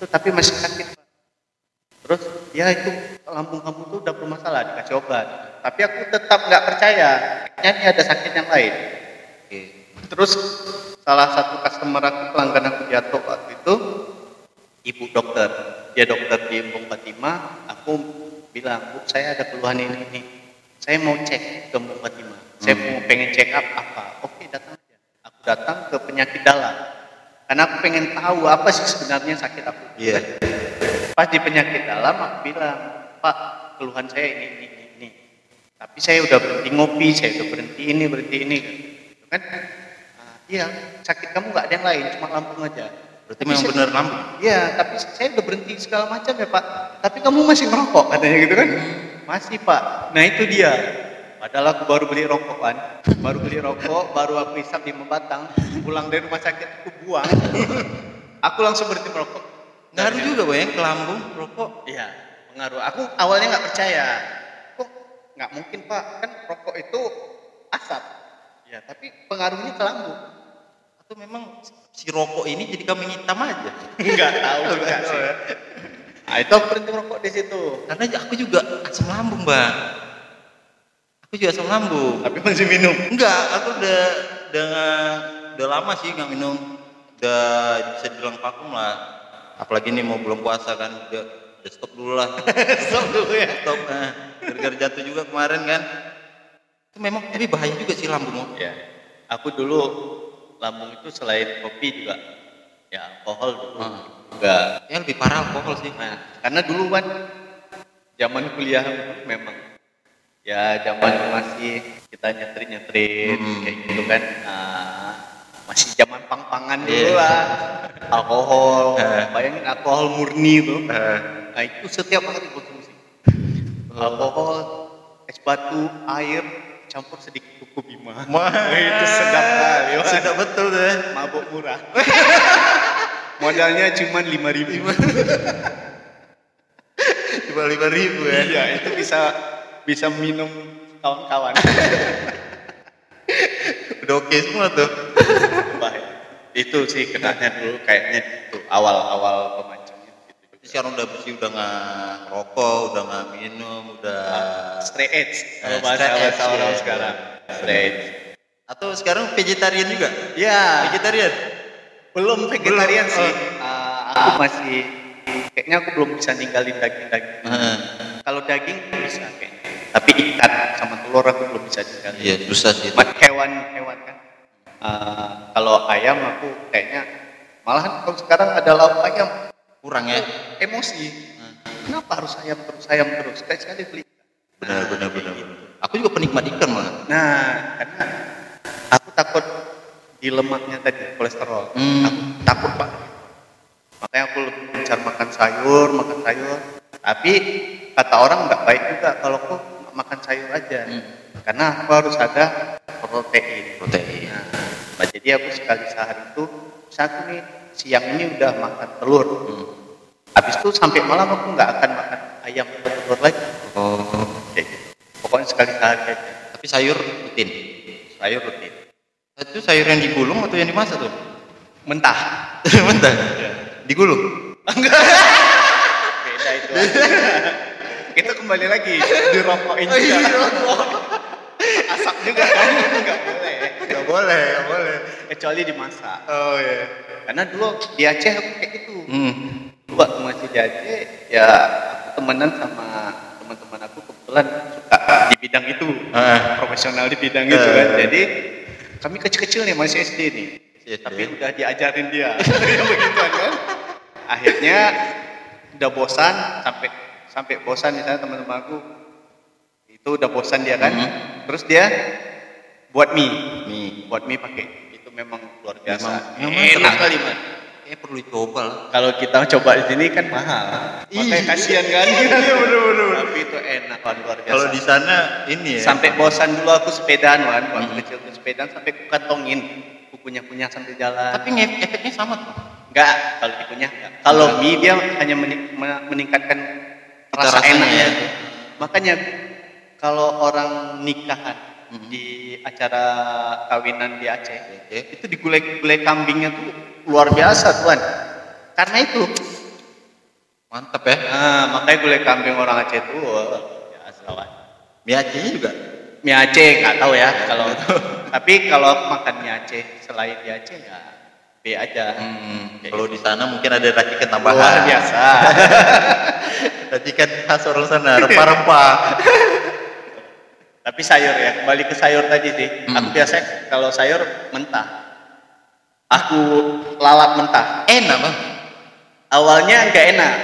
Itu tapi masih sakit pak. Terus ya itu lambung kamu tuh udah bermasalah dikasih obat. Tapi aku tetap nggak percaya. Kayaknya ini ada sakit yang lain. Oke. Terus salah satu customer aku pelanggan aku jatuh waktu itu ibu dokter. Dia dokter di Embong Fatima. Aku bilang, bu saya ada keluhan ini ini. Saya mau cek ke Embong Fatima. Saya Hmm. mau pengen check up apa? Oke datang aja. Aku datang ke penyakit dalam. Karena aku pengen tahu apa sih sebenarnya sakit aku. Iya. Pas di penyakit dalam aku bilang, Pak keluhan saya ini ini ini. Tapi saya udah berhenti ngopi, saya udah berhenti ini berhenti ini gitu kan. Nah, iya sakit kamu nggak ada yang lain, cuma lambung aja. Berarti Tapi memang saya- benar lambung. Iya, tapi saya udah berhenti segala macam ya Pak. Tapi kamu masih merokok katanya gitu kan? Masih Pak. Nah itu dia. Padahal aku baru beli rokok kan, baru beli rokok, baru aku hisap di batang, pulang dari rumah sakit aku buang, aku langsung berhenti merokok. Ngaruh juga bang ya, ke lambung rokok. Iya, pengaruh. Aku awalnya nggak percaya. Kok nggak mungkin Pak? Kan rokok itu asap. Ya, tapi pengaruhnya ke lambung. Atau memang si rokok ini jadi kambing hitam aja. Nggak tahu juga sih. ya. Nah, itu aku berhenti merokok di situ. Karena aku juga asam lambung bang. Aku juga asam lambung. Tapi masih minum. Enggak, aku udah udah udah lama sih nggak minum. Udah bisa dibilang vakum lah. Apalagi nih mau belum puasa kan, udah, udah stop dulu lah. <laughs> Stop dulu ya. stop. Nah, gara-gara jatuh juga kemarin kan. Itu memang tapi bahaya juga sih lambung. Ya. Aku dulu lambung itu selain kopi juga ya alkohol dulu Hmm. juga. Ya lebih parah alkohol sih. Nah, karena dulu kan zaman kuliah memang ya zaman masih kita nyetrin nyetrin Hmm. kayak gitu kan Nah, masih zaman pang-pangan dulu Iya. lah alkohol Eh. bayangin alkohol murni itu Eh, nah itu setiap hari konsumsi alkohol es batu air campur sedikit kuku bima Wah, itu sedap kali Wah. Sedap betul ya. mabuk murah <laughs> modalnya cuma lima ribu Cuma lima ribu ya. iya itu bisa bisa minum kawan-kawan <laughs> Udah oke semua tuh. Itu sih kenanya dulu kayaknya itu awal-awal pemancingnya gitu. Sekarang udah bersih, udah nggak rokok, udah nggak minum, udah. stray edge kalau Eh, bahasa orang iya. sekarang stray edge Atau sekarang vegetarian juga? ya Vegetarian? belum vegetarian Belum, sih oh. Ah, aku masih kayaknya aku belum bisa ninggalin daging-daging Heeh. kalau daging bisa kayaknya tapi ikan sama telur aku belum bisa ninggalin Iya, susah sih. itu. Ma- hewan-hewan kan Ah, kalau ayam aku kayaknya malahan kalau sekarang ada lauk ayam Kurang ya? emosi Hmm. kenapa harus ayam terus ayam terus sekali sekali beli Benar, benar, benar. Aku juga penikmat ikan malah. nah karena aku takut di lemaknya tadi kolesterol Hmm. aku takut banget makanya aku lebih makan sayur makan sayur tapi kata orang nggak baik juga kalau aku makan sayur aja Hmm. karena aku harus ada protein Protein. Nah, nah, jadi aku sekali sehari itu, aku nih siang ini udah makan telur. Hmm. Habis itu sampai malam aku nggak akan makan ayam atau telur lagi. Oh. Gitu. Pokoknya sekali sehari aja. Tapi sayur rutin. Sayur rutin. Itu sayur yang digulung atau yang dimasak tuh? Mentah. <laughs> Bentar. Digulung. <laughs> Beda itu. <laughs> itu kembali lagi dirokokin Oh, juga. Asap juga kan nggak boleh. Gak boleh, gak boleh. Kecuali dimasak. Oh iya. Karena dulu di Aceh aku kayak gitu. Hmm. Waktu masih di Aceh, ya aku temenan sama teman-teman aku kebetulan suka di bidang itu, Ah. profesional di bidang itu kan. Eh. Jadi kami kecil-kecil nih masih SD nih, SD. tapi udah diajarin dia <laughs> yang begituan kan. Akhirnya udah bosan sampai sampai bosan misalnya teman-teman aku itu udah bosan dia kan, Mhm. terus dia buat mie, Mie. buat mie pakai itu memang luar biasa, Memang- memang enak kali man. Eh perlu lah. Kalau kita coba di sini kan mahal. Makanya Iya. kasihan kan. <laughs> Iya, bener, bener. Tapi itu enak kan luar biasa. Kalau di sana ini ya. sampai bosan dulu aku sepedaan kan, waktu Hmm. kecil tuh sepedaan sampai ku kantongin kukunya punya sambil jalan. Tapi efeknya sama tuh. enggak kalau dikunyah enggak. Kalau mie dia hanya meningkatkan Cita rasa rasanya enaknya. ya. Makanya kalau orang nikahan Hmm. di acara kawinan di Aceh, Oke. itu di gulai-gulai kambingnya tuh luar biasa tuan. Karena itu Mantap ya. Nah, makanya gulai kambing orang Aceh itu biasa lah. Mie Acehnya juga. Mie Aceh nggak tahu ya kalau tapi kalau makan mie Aceh selain di Aceh ya B aja. Hmm, kalau di sana mungkin ada racikan Luar tambahan. biasa. <laughs> racikan khas orang sana, rempah-rempah. tapi sayur ya, kembali ke sayur tadi sih. Hmm. Aku biasa kalau sayur mentah. Aku lalap mentah. Enak bang. Awalnya nggak enak.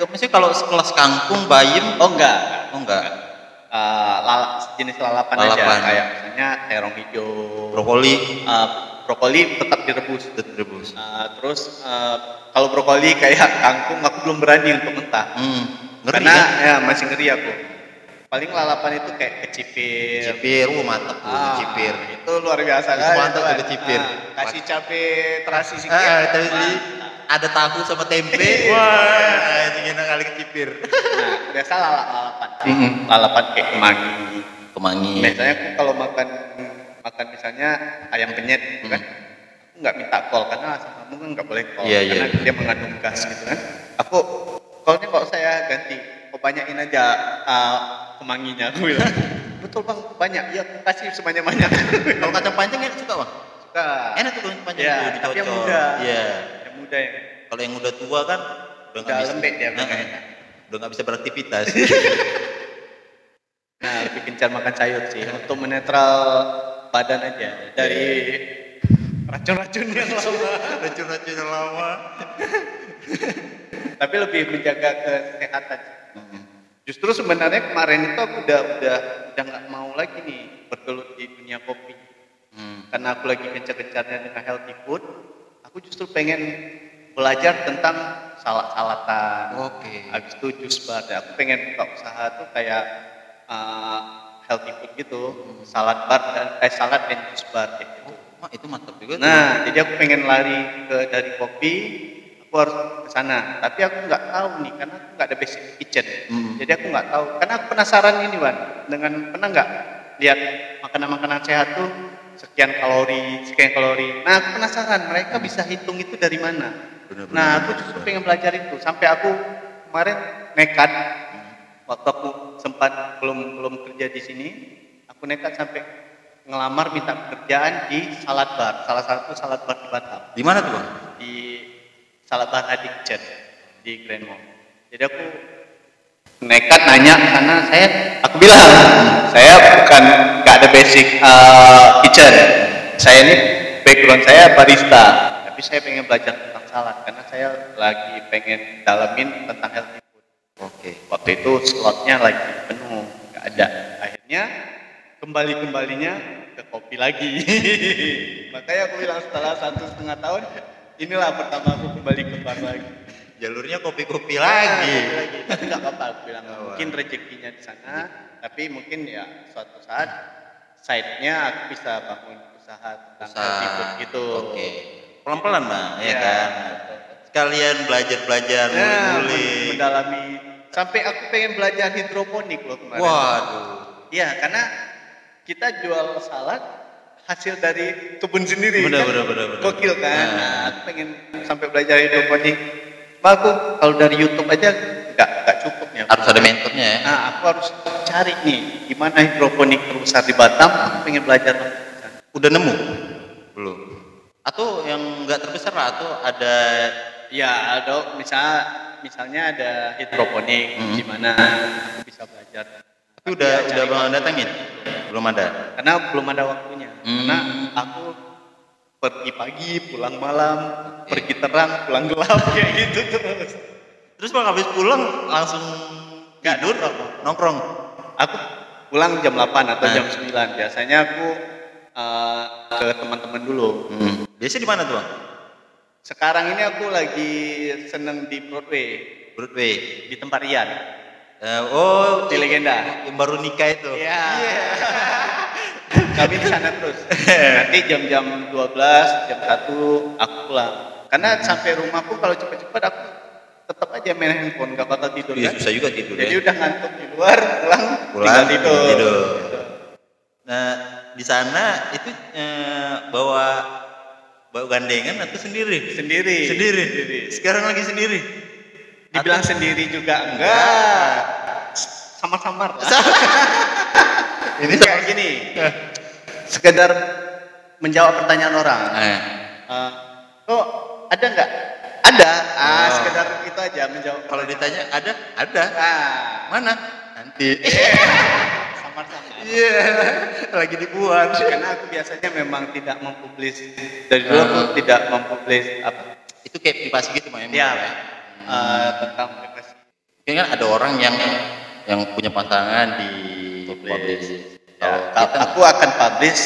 Maksudnya kalau sekelas kangkung, bayam, Oh enggak. oh enggak. Eh, lala- jenis lalapan, aja Lalapan. kayak misalnya terong hijau, Brokoli, Eh, brokoli tetap direbus. tetap rebus. Uh, terus uh, kalau brokoli kayak kangkung aku belum berani untuk mentah Hmm, ngeri karena kan? ya masih ngeri aku paling lalapan itu kayak kecipir Cipir, wah mantap tuh, Ah, cipir. itu luar biasa Itu kan mantap tuh kecipir. Ah, kasih cabe terasi sedikit Ah, mantap. di- ada tahu sama tempe. <laughs> Wah, ini enak kali kecipir. <laughs> nah biasa lalap lalapan lalapan kayak kemangi Kemangi. biasanya aku kalau makan makan misalnya ayam penyet gitu kan aku nggak minta kol karena asam lambung kan nggak boleh kol Iya, iya. karena dia mengandung gas gitu kan aku kolnya kok saya ganti kok banyakin aja uh, kemanginya aku bilang <laughs> betul bang banyak ya kasih sebanyak banyak <laughs> Kalau kacang panjang ya suka bang? suka Enak tuh kacang panjang Ya, tuh tapi yang dicocok. muda. Iya. yang muda ya Kalau yang udah tua kan udah nggak Udah bisa. lembek dia, Nah, enak. udah nggak bisa beraktivitas. <laughs> nah lebih gencar makan sayur sih untuk menetral badan aja. Dari racun-racun yang lama. Racun-racun yang lama. <laughs> tapi lebih menjaga kesehatan. Justru sebenarnya kemarin itu aku udah udah udah nggak mau lagi nih bergelut di dunia kopi. Hmm. karena aku lagi gencar-gencarnya dengan healthy food aku justru pengen belajar tentang salad-salatan Oke. habis itu jus bar aku pengen buka usaha tuh kayak uh, healthy food gitu salad bar dan eh salad dan jus bar kayak gitu Wah itu mantap juga tuh. Nah, jadi aku pengen lari ke dari kopi, aku harus ke sana. Tapi aku nggak tahu nih, karena aku nggak ada basic kitchen. Hmm. Jadi aku nggak tahu. Karena aku penasaran ini, Wan, dengan pernah nggak lihat makanan-makanan sehat tuh sekian kalori, sekian kalori. Nah, aku penasaran mereka bisa hitung itu dari mana. Bener-bener. Nah, aku justru pengen belajar itu. Sampai aku kemarin nekat waktu aku sempat belum belum kerja di sini, aku nekat sampai ngelamar minta pekerjaan di salad bar, salah satu salad bar di Batam, Di mana tuh bang? di salad bar Addiction di Grand Mall. Jadi aku nekat nanya karena saya aku bilang saya bukan nggak ada basic uh, kitchen. Saya ini background saya barista, tapi saya pengen belajar tentang salad karena saya lagi pengen dalamin tentang healthy. Oke. Waktu itu slotnya lagi penuh, nggak ada. Akhirnya kembali kembalinya ke kopi lagi. <laughs> Makanya aku bilang setelah satu setengah tahun, inilah pertama aku kembali ke bar lagi. Jalurnya kopi-kopi lagi. kopi lagi. Tapi nggak apa-apa, aku bilang Oh, mungkin rezekinya di sana, tapi mungkin ya suatu saat side-nya aku bisa bangun usaha tentang food gitu. Oke. Pelan-pelan bang, ya Iya. kan. Sekalian belajar-belajar, men- mendalami sampai aku pengen belajar hidroponik loh kemarin. Waduh. Iya, karena kita jual salad hasil dari kebun sendiri. Bener, kan? bener, bener, bener. Gokil kan? Nah. Nah, aku pengen sampai belajar hidroponik. Pak, aku kalau dari YouTube aja nggak nggak cukup ya. Harus ada mentornya ya. Nah, aku harus cari nih gimana hidroponik terbesar di Batam. Aku pengen belajar. Udah nemu? Belum. Atau yang nggak terbesar lah, atau ada Ya, ada misal misalnya ada hidroponik Hmm. di mana aku bisa belajar. Tapi udah Ya, udah bang datangin? Belum ada. Karena belum ada waktunya. Hmm. Karena aku pergi pagi, pulang malam, pergi terang, pulang gelap <laughs> kayak gitu terus. Terus bang habis pulang langsung Nggak tidur, nongkrong. nongkrong. Aku pulang jam 8 atau Nah. jam 9. Biasanya aku eh, ke teman-teman dulu. Hmm. Biasanya di mana tuh bang? Sekarang ini aku lagi seneng di Broadway, Broadway. di tempat Rian, Eh, oh, di Legenda. yang baru nikah itu. Iya. <laughs> Kami di sana terus. <laughs> Nanti jam-jam 12, jam 1 aku pulang. Karena sampai rumahku kalau cepat-cepat aku tetap aja main handphone, gak bakal tidur Iya kan. susah juga tidur Jadi ya. udah ngantuk di luar, pulang, Pulang tidur. tidur. Nah di sana itu eh, bawa bawa gandengan atau sendiri? Sendiri. Sendiri. Sekarang lagi sendiri. Dibilang sendiri juga enggak. Samar-samar. <laughs> Ini kayak gini. Sekedar menjawab pertanyaan orang. Eh, Eh, kok ada nggak? Ada. Ah, Oh. sekedar itu aja menjawab. kalau ditanya ada, ada. Ah, Mana? Nanti. <laughs> Iya, <laughs> lagi dibuat. Karena aku biasanya memang tidak mempublis dari dulu aku tidak mempublis apa Itu kayak privasi gitu, Mak. emang ya eh, tentang privasi. Kayaknya kan ada orang yang yang punya pasangan di publish. Ya, Kalau kalau kita aku akan publish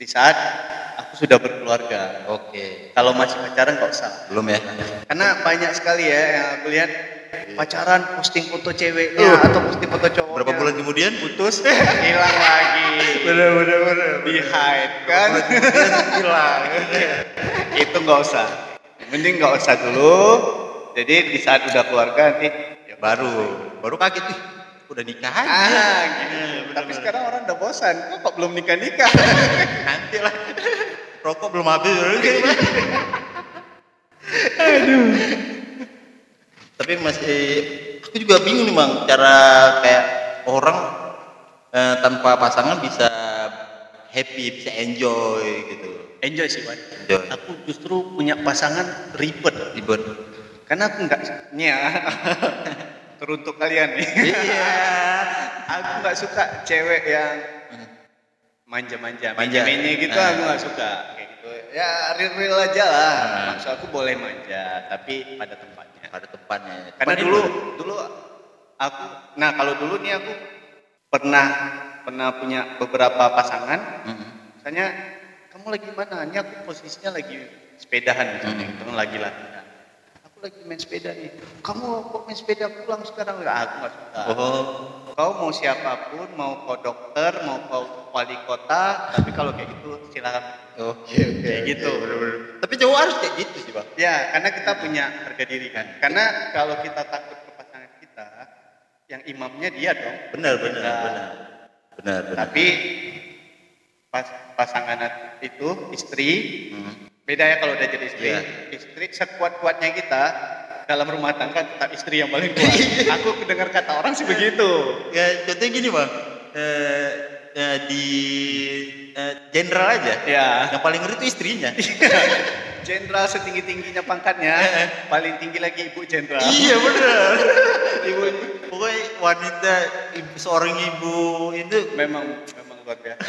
di saat aku sudah berkeluarga. Oke. Kalau masih pacaran nggak usah. Belum ya? Karena banyak sekali ya yang aku lihat pacaran posting foto ceweknya Uh. atau posting foto cowoknya. Berapa bulan kemudian putus <laughs> hilang lagi. Bener bener bener. Di hide kan. hilang. <laughs> Itu nggak usah. Mending nggak usah dulu. Jadi di saat udah keluarga nanti ya baru baru kaget ih udah nikah aja. Ah, gitu. bener, Tapi bener. sekarang orang udah bosan. Kok, kok belum nikah nikah? <laughs> nanti lah. Rokok belum habis. Tapi masih aku juga bingung nih bang cara kayak orang eh, tanpa pasangan bisa happy, bisa enjoy gitu. Enjoy sih, Wan. Enjoy. Aku justru punya pasangan ribet. Ribet. Karena aku nggak, ya, <laughs> teruntuk kalian nih. Iya. <laughs> aku nggak suka cewek yang manja-manja, Manja. manja gitu Ah. aku nggak suka. Kayak gitu. Ya real-real aja lah. Ah. Maksud aku boleh manja, tapi pada tempatnya. Pada tempatnya. Karena Tempatnya dulu, dulu aku, nah kalau dulu nih aku pernah pernah punya beberapa pasangan. Mm-mm. Misalnya kamu lagi mana? Ini aku posisinya lagi sepedahan misalnya, Hmm. gitu lagi latihan. Aku lagi main sepeda nih. Kamu kok main sepeda pulang sekarang? Enggak, aku nggak suka. Oh. Kau mau siapa pun, mau kau dokter, mau kau wali kota, tapi kalau kayak gitu silakan. Oke oke. Kayak gitu. Tapi cowok harus kayak gitu sih bang. Ya, karena kita punya harga diri kan. Karena kalau kita takut ke pasangan kita, yang imamnya dia dong. Benar benar benar. Benar benar. Tapi pas pasangan itu istri Hmm. beda ya kalau udah jadi istri. Iya. Istri sekuat-kuatnya kita dalam rumah tangga tetap istri yang paling kuat. Aku dengar kata orang sih begitu. Ya contohnya gini bang. Eh, eh, di eh, jenderal aja. Ya. Yang paling ngeri itu istrinya. <laughs> Jenderal setinggi tingginya pangkatnya, paling tinggi lagi ibu jenderal. iya benar. <laughs> ibu pokoknya wanita ibu, seorang ibu itu. Memang memang luar biasa.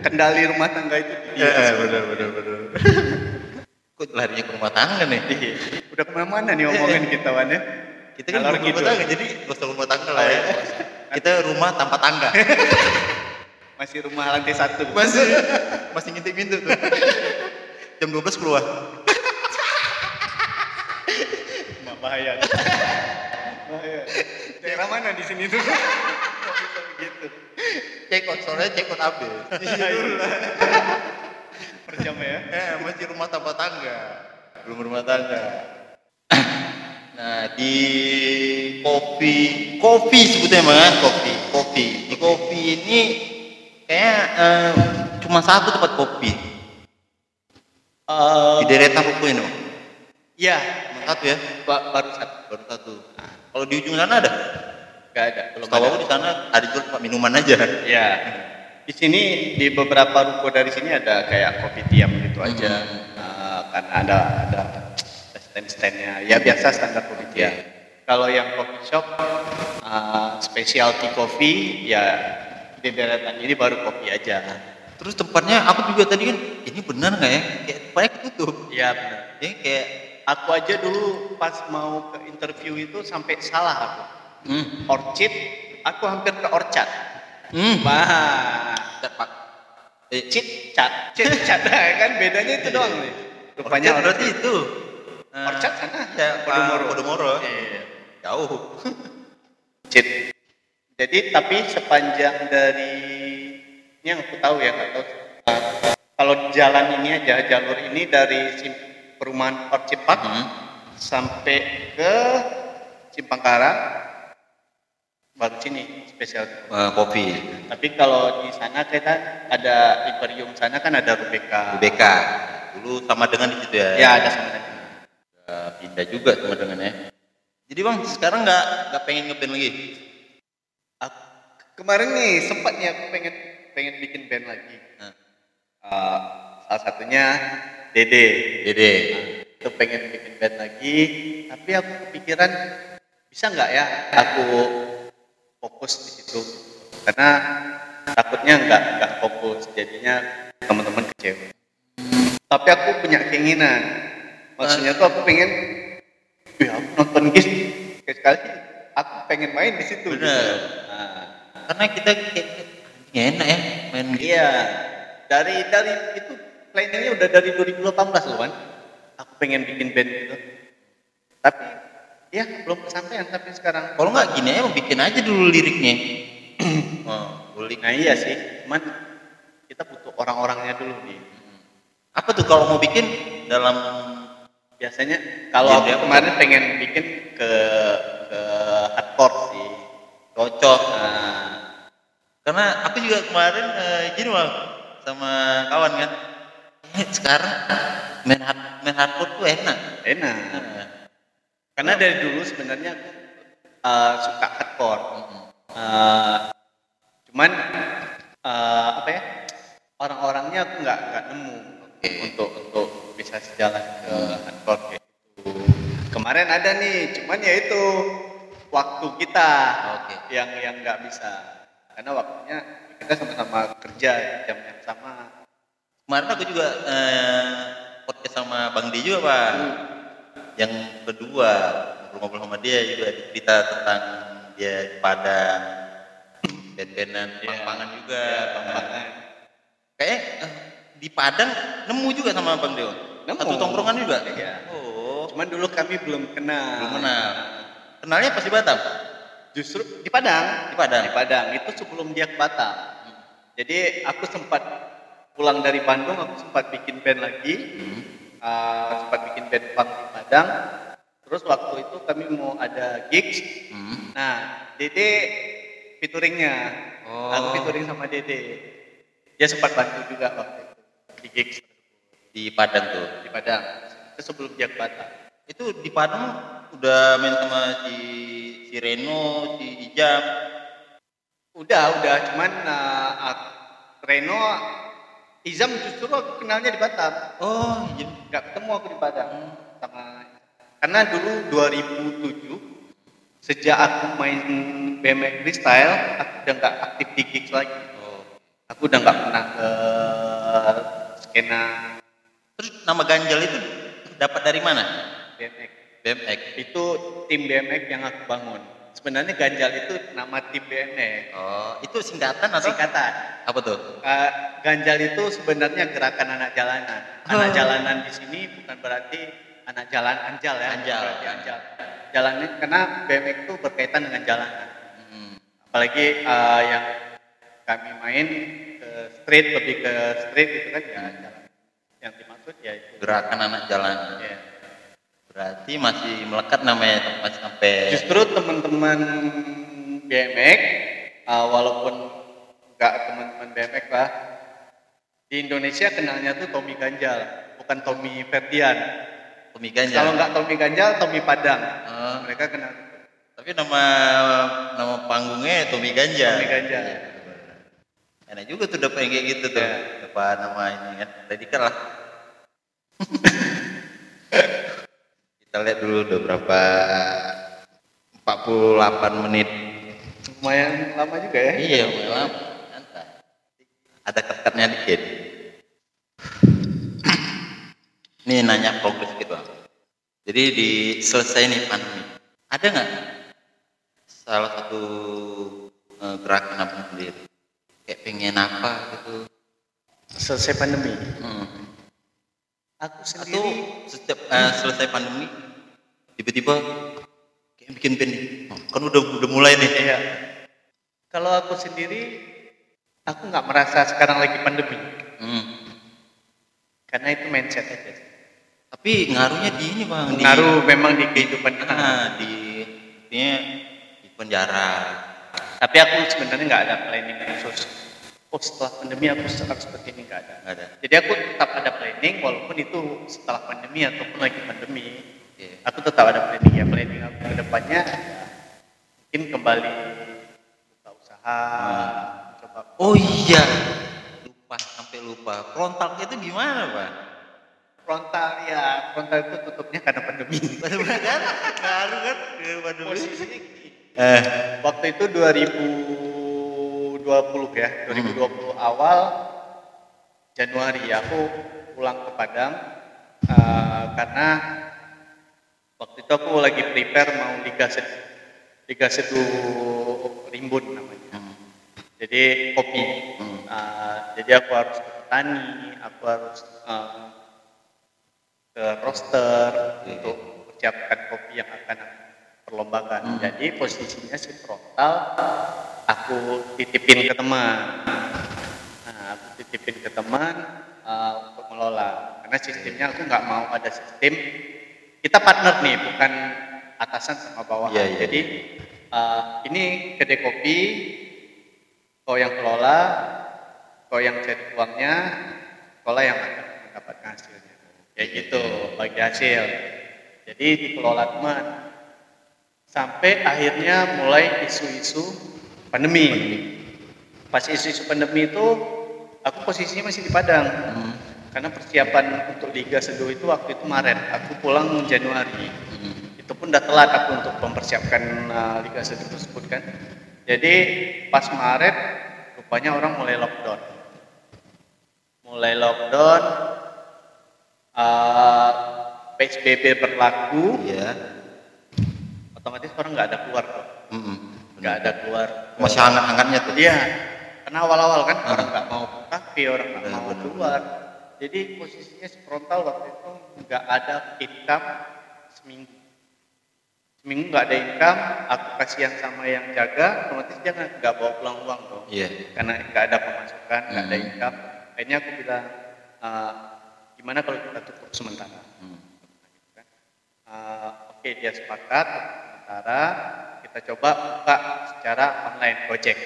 Kendali rumah tangga itu di Iya dia. benar benar benar. Kok larinya ke rumah tangga nih? Iya. Udah ke mana-mana nih ngomongin kita Wan ya? Kita kan rumah ngidul. tangga, jadi gak usah rumah tangga lah Oh, ya. iya. Kita rumah tanpa tangga. <laughs> Masih rumah lantai satu. masih masih ngintip pintu tuh. <laughs> Jam 12 keluar. Nggak bahaya. bahaya. Daerah mana di sini tuh? Check out, soalnya check out habis. Per jam ya. Eh, masih rumah tanpa tangga. Belum rumah tangga. Nah, di kopi, kopi sebutnya bang, kopi, kopi. Di kopi ini kayak eh, cuma satu tempat kopi Eh, di deretan ruko ini. Bang. Iya, satu ya, ba- baru satu. baru satu. Kalau di ujung sana ada? Nggak ada. Belum Setahu ada. aku di sana ada jual tempat minuman aja. Ya. Di sini di beberapa ruko dari sini ada kayak kopi tiam gitu aja. Hmm. Eh, karena ada ada stand-standnya. Ya biasa standar kopi tiam. Kalau yang coffee shop eh, specialty coffee ya di deretan ini baru kopi aja. Terus tempatnya aku juga tadi kan ini benar nggak ya? Kayak tempatnya ketutup. Iya benar. Ini kayak Aku aja dulu pas mau ke interview itu sampai salah aku. hmm, Orchid, aku hampir ke orchard. hmm. Wah, Pak. Eh, Cit cat, cit cat <laughs> kan bedanya itu doang nih. Rupanya Rupanya berarti itu. Eh, Orchard sana? Ya, Podomoro. Podomoro. Iya. Jauh. Cit. Jadi tapi sepanjang dari ini yang aku tahu ya nggak tahu. Kalau jalan ini aja jalur ini dari perumahan Orchid Park Hmm. sampai ke Cimpangkara baru sini spesial. Eh, kopi. Tapi kalau di sana kita ada Imperium sana kan ada Rubeka. UBK. Dulu sama dengan di situ ya. Ya ada sama dengan. Eh, pindah juga sama dengan ya. Jadi bang, sekarang nggak nggak pengen ngeband lagi? Aku- kemarin nih sempat nih aku pengen pengen bikin band lagi. Nah, Eh, salah satunya Dede. Dede. Itu pengen bikin band lagi, tapi aku kepikiran bisa nggak ya aku fokus di situ karena takutnya nggak nggak fokus jadinya teman-teman kecewa. Tapi aku punya keinginan, maksudnya tuh aku pengen, ya aku nonton GIS sekali, aku pengen main di situ. gitu. Bener. Nah, Karena kita kayak kayak enak ya main gitu. Dari dari itu planningnya udah dari 2018 loh kan. Aku pengen bikin band gitu. Tapi ya belum kesampaian tapi sekarang. Kalau nggak gini aja, bikin aja dulu liriknya. <clears throat> oh, lirik. Nah iya sih, cuman kita butuh orang-orangnya dulu nih. Apa tuh kalau mau bikin dalam Biasanya kalau aku apa kemarin pengen bikin ke ke hardcore sih. cocok? Nah, Karena aku juga kemarin eh, gini bang sama kawan kan. Eh, sekarang main hard, main hardcore tuh enak. enak. Nah, Karena dari dulu sebenarnya aku uh, suka hardcore. Uh, Cuman eh, apa ya? Orang-orangnya aku nggak nggak nemu Oke. untuk untuk bisa sejalan ke Anchor kayak gitu. Kemarin ada nih, cuman ya itu waktu kita Oke. yang yang nggak bisa karena waktunya kita sama-sama kerja jam yang sama. Kemarin aku juga eh, podcast sama Bang Di juga pak. Yang kedua ngobrol-ngobrol sama dia juga cerita tentang dia di Padang, band-bandan, Iya. pang-pangan juga. Pampangan. Kayak eh, di Padang nemu juga sama Bang Deo. Nemu. Satu tongkrongan juga. Iya. Oh, Cuman dulu kami belum kenal. belum kenal. Kenalnya pas di Batam. Justru di Padang. Di Padang. Di Padang itu sebelum dia ke Batam. Jadi aku sempat pulang dari Bandung, aku sempat bikin band lagi, Hmm. uh, sempat bikin band punk di Padang. Terus waktu itu kami mau ada gigs. Hmm. Nah, Dede featuringnya. Oh. Aku featuring sama Dede. Dia sempat bantu juga waktu itu di gigs Di Padang tuh. di Padang. Itu sebelum dia ke Batam. Itu di Padang udah main sama si si Reno, si Ijam. Udah, udah. Cuman uh, Reno, Izam justru aku kenalnya di Batam. Oh, Ijam. Nggak ketemu aku di Padang. Sama karena dulu 2007 sejak aku main BMX freestyle, aku udah nggak aktif di gigs lagi. Oh. Aku udah nggak pernah ke skena Terus nama Ganjal itu dapat dari mana? BMX. BMX. Itu tim BMX yang aku bangun. Sebenarnya Ganjal itu nama tim BMX. Oh, itu singkatan atau Singkatan. apa tuh? Uh, ganjal itu sebenarnya gerakan anak jalanan. Anak Oh. jalanan di sini bukan berarti anak jalan anjal ya. Anjal. Berarti anjal. Jalannya karena BMX itu berkaitan dengan jalanan. Hmm. Apalagi uh, yang kami main ke street lebih ke street itu kan ya jalan. Yang dimaksud ya itu. Gerakan anak jalan. Ya. Berarti masih melekat namanya masih sampai Justru teman-teman BMX uh, walaupun nggak teman-teman BMX lah di Indonesia kenalnya tuh Tommy Ganjal bukan Tommy Ferdian Tommy Ganjal. kalau nggak Tommy Ganjal Tommy Padang Oh, mereka kenal tapi nama nama panggungnya Tommy Ganjal. Tommy Ganjal Enak juga tuh dapat yang kayak gitu tuh. Ya. Dapat nama ini kan. Tadi kan lah. <laughs> Kita lihat dulu udah berapa 48 menit. lumayan lama juga ya Iya, lumayan lama. Santai. Ada cut-cutnya dikit. Ini nanya progres gitu. Jadi di selesai nih pandemi. Ada nggak salah satu eh, gerakan apa sendiri? Kayak pengen apa gitu? selesai pandemi Hmm. Aku Atau sendiri setiap eh, selesai pandemi tiba-tiba kayak bikin band nih. Oh, kan udah udah mulai nih. iya kalau aku sendiri aku nggak merasa sekarang lagi pandemi Hmm. karena itu mindset aja. Tapi ngaruhnya di ini bang. di- ngaruh memang di kehidupan kita Ah, di ini di penjara. Tapi aku sebenarnya nggak ada planning khusus. Oh setelah pandemi aku harus seperti ini nggak ada. Nggak ada. Jadi aku tetap ada planning walaupun itu setelah pandemi ataupun lagi pandemi. Iya. Aku tetap ada planning ya. Planning aku ke depannya ya, mungkin kembali buka usaha. Coba. Oh iya, lupa sampai lupa. Frontal itu gimana bang? Frontal ya, frontal itu tutupnya karena pandemi. Benar kan? Ngaruh kan? pandemi. Posisinya. Eh, Waktu itu 2020 ya, 2020 awal Januari aku pulang ke Padang eh, karena waktu itu aku lagi prepare mau Liga Sedu, Liga Sedu Rimbun namanya. hmm, Jadi kopi. hmm. Eh, jadi aku harus ke petani, aku harus eh, ke roaster untuk persiapkan kopi yang akan aku perlombakan. Hmm. Jadi posisinya si frontal aku titipin ke teman. Nah, aku titipin ke teman eh, untuk mengelola. Karena sistemnya aku nggak mau ada sistem kita partner nih, bukan atasan sama bawahan. Iya, iya. Jadi eh, ini kedai kopi, kau yang kelola, kau yang cari uangnya, sekolah yang akan mendapatkan hasilnya. Kayak gitu, bagi hasil. Jadi dikelola teman. Sampai akhirnya mulai isu-isu pandemi. pas isu-isu pandemi itu aku posisinya masih di Padang Hmm. karena persiapan untuk Liga Sedo itu waktu itu Maret aku pulang Januari Hmm. itu pun udah telat aku untuk mempersiapkan uh, Liga Sedo tersebut kan jadi pas Maret rupanya orang mulai lockdown mulai lockdown uh, PSBB berlaku Iya. Otomatis orang nggak ada keluar kok nggak ada keluar Masih hangat-hangatnya tuh. Iya, karena awal-awal kan Ah. orang nggak mau kafe, orang nggak mau keluar. Jadi posisinya si frontal waktu itu nggak ada income seminggu. Seminggu nggak ada income, aku kasihan sama yang jaga, otomatis dia nggak bawa pulang uang dong. Iya. Karena nggak ada pemasukan, nggak ada Hmm. income. Akhirnya aku bilang, "Ah, gimana kalau kita tutup sementara? Hmm. kan. Uh, Oke dia sepakat sementara kita coba buka secara online Gojek.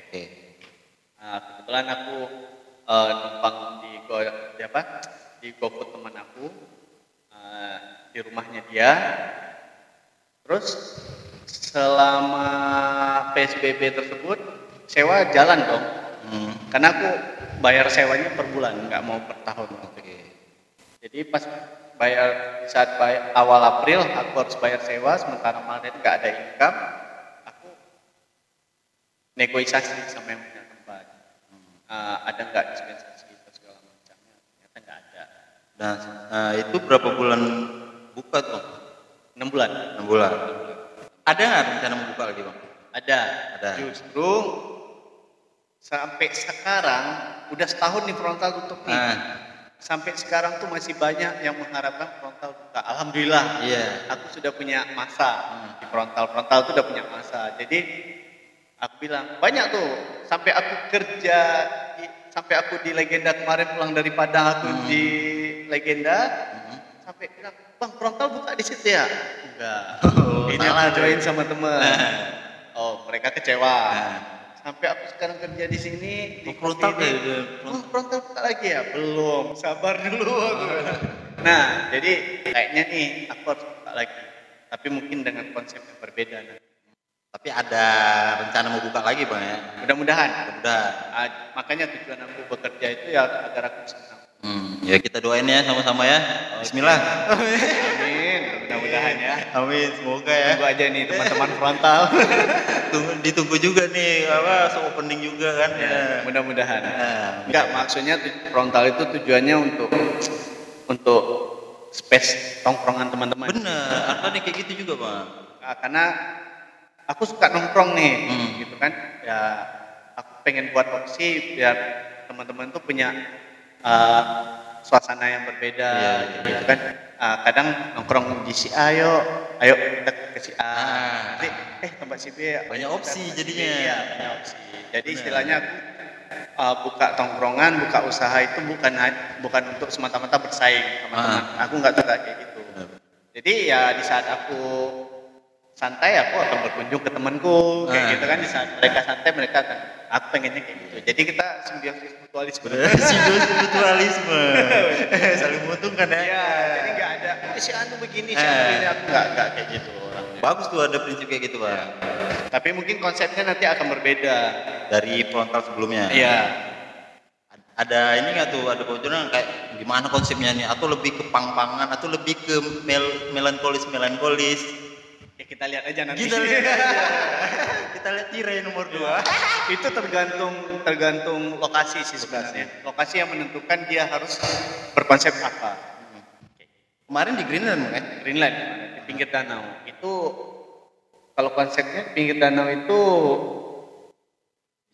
Oke. Nah, kebetulan aku uh, numpang di Go, di apa di GoFood teman aku uh, di rumahnya dia. Terus selama PSBB tersebut sewa jalan dong, Hmm. karena aku bayar sewanya per bulan nggak mau per tahun. Oke. Jadi pas bayar saat bayar, awal April aku harus bayar sewa sementara Maret nggak ada income aku negosiasi sama yang punya tempat Eh, ada nggak dispensasi itu segala macamnya ternyata nggak ada Nah, nah, itu berapa bulan buka tuh? enam bulan 6 bulan. Ada nggak rencana mau buka lagi bang? ada Ada. justru sampai sekarang udah setahun nih frontal tutup nih Nah, sampai sekarang tuh masih banyak yang mengharapkan frontal buka alhamdulillah iya. aku sudah punya masa Hmm. di frontal frontal itu udah punya masa jadi aku bilang banyak tuh sampai aku kerja di- sampai aku di legenda kemarin pulang dari Padang aku Hmm. di legenda Hmm. sampai bilang bang frontal buka di situ ya enggak <laughs> Oh, ini salah aku join tuh. sama temen oh mereka kecewa Nah. Sampai aku sekarang kerja di sini di Oh, frontal ini, ya, udah Oh, frontal buka lagi ya? Belum, sabar dulu aku. <laughs> Nah, jadi kayaknya nih aku harus buka lagi. Tapi mungkin dengan konsep yang berbeda. Nah. Tapi ada rencana mau buka lagi bang ya? Mudah-mudahan. Udah. Ah, makanya tujuan aku bekerja itu ya agar aku senang. Hmm, ya kita doain ya sama-sama ya. Bismillah. Amin. Mudah-mudahan ya. Amin, semoga ya. Tunggu aja nih teman-teman frontal. <laughs> Tunggu, ditunggu juga nih apa so opening juga kan ya. Mudah-mudahan. Nah, Enggak, maksudnya frontal itu tujuannya untuk untuk space tongkrongan teman-teman. bener, ada nih kayak gitu juga bang. Nah, karena aku suka nongkrong nih, Hmm. gitu kan. Ya, aku pengen buat opsi biar teman-teman tuh punya uh, suasana yang berbeda, Iya, gitu iya. kan. Uh, kadang nongkrong di si A, ayo, ayo kita ke si A. Ah. Nanti, eh tempat si B, ya, Banyak opsi tempat si B. jadinya. Iya, banyak opsi. Jadi Benar. istilahnya aku uh, buka tongkrongan, buka usaha itu bukan bukan untuk semata-mata bersaing sama Ah. teman. Aku nggak suka kayak gitu. Bener. Jadi ya di saat aku santai aku akan berkunjung ke temanku kayak Ah. gitu kan di saat mereka santai mereka akan aku pengennya kayak gitu. Jadi kita simbiosis mutualisme. <laughs> Simbiosis mutualisme. <laughs> Saling menguntungkan ya. Iya, jadi nggak ada eh, si Anu begini, si. Anu begini aku nggak nggak kayak gitu orangnya. Bagus tuh ada prinsip kayak gitu bang. Tapi mungkin konsepnya nanti akan berbeda. Dari frontal sebelumnya. Iya. Ada ini nggak tuh, ada bocoran kayak gimana konsepnya nih? Atau lebih ke pang-pangan, atau lebih ke mel melankolis melankolis? Ya kita lihat aja nanti. Kita lihat aja. <laughs> Kita lihat tirai nomor dua. itu tergantung tergantung lokasi sih sebenarnya. Lokasi yang menentukan dia harus berkonsep apa. Kemarin di Greenland kan? Greenland di pinggir danau itu kalau konsepnya pinggir danau itu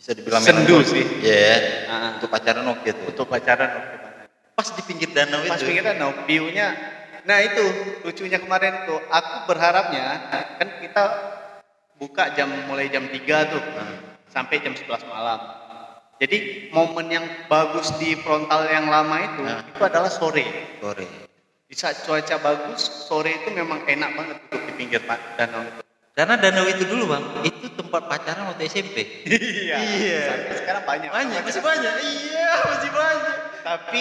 Bisa dibilang Sendu sih. Iya. Ah. Untuk pacaran oke tuh. untuk pacaran oke banget. Pas di pinggir danau Pas itu. pinggir danau view-nya nah itu lucunya kemarin tuh aku berharapnya kan kita buka jam mulai jam 3 tuh Nah, sampai jam 11 malam. Jadi momen yang bagus di frontal yang lama itu Nah. itu adalah sore. sore. Di saat cuaca bagus, sore itu memang enak banget duduk di pinggir danau itu. Karena danau itu dulu bang, itu tempat pacaran waktu SMP. Iya. Iya. Sampai sekarang banyak. Banyak, masih banyak. Iya, masih banyak. Tapi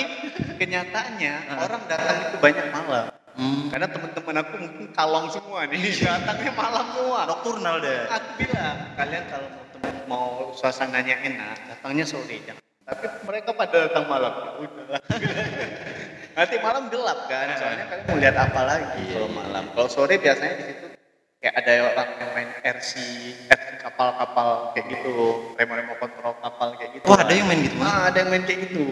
kenyataannya orang datang itu banyak malam. Hmm. Karena teman-teman aku mungkin kalong semua nih, datangnya malam semua. Nokturnal deh. Aku bilang, kalian kalau mau temen mau suasananya enak, datangnya sore jangan. Tapi mereka pada datang malam. Ya udahlah. <laughs> Nanti malam gelap kan, soalnya kalian mau lihat apa lagi Iya, kalau iya. malam. Kalau sore biasanya di situ kayak ada orang yang main RC, RC kapal-kapal kayak gitu, remote-remote kontrol kapal kayak gitu. Wah, ada yang main gitu? Ah, ada yang main kayak gitu.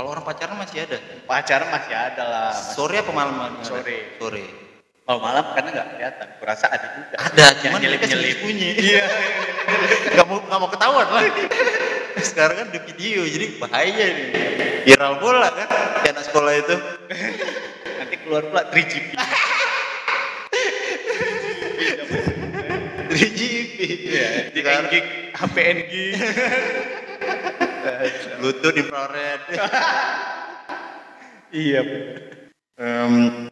Kalau orang pacaran masih ada. Pacaran masih ada lah. Mas. Sore apa malam? Sore. Sore. Kalau malam karena nggak kelihatan, kurasa ada juga. Ada, Yang cuman mereka nyelip-nyelip. sembunyi. <laughs> Iya. Gak mau gak mau ketahuan lah. Sekarang kan di video, jadi bahaya nih. Viral bola kan, anak sekolah itu. Nanti keluar pula 3GP. 3GP. Iya, di Sekarang gig, HPNG. <laughs> <laughs> Bluetooth infrared. <laughs> iya. <clears throat>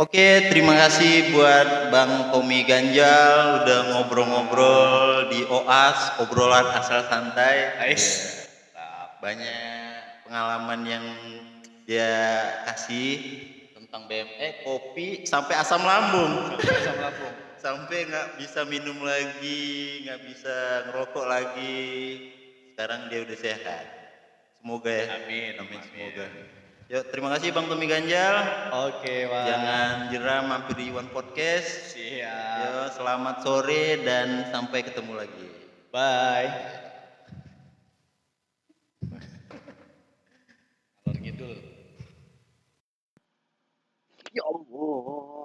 Oke, terima kasih buat Bang Tommy Ganjal udah ngobrol-ngobrol di OAS, obrolan asal santai. Nice. Nah, banyak pengalaman yang dia kasih tentang BME, kopi, sampai asam lambung. Sama lambung sampai nggak bisa minum lagi, nggak bisa ngerokok lagi. Sekarang dia udah sehat. Semoga ya. Amin. Amin. Semoga. Yuk, terima kasih Bang Tommy Ganjal. Oke, okay, Jangan jeram mampir di One Podcast. Siap. Yuk, selamat sore dan sampai ketemu lagi. Bye. Alor. Ya Allah.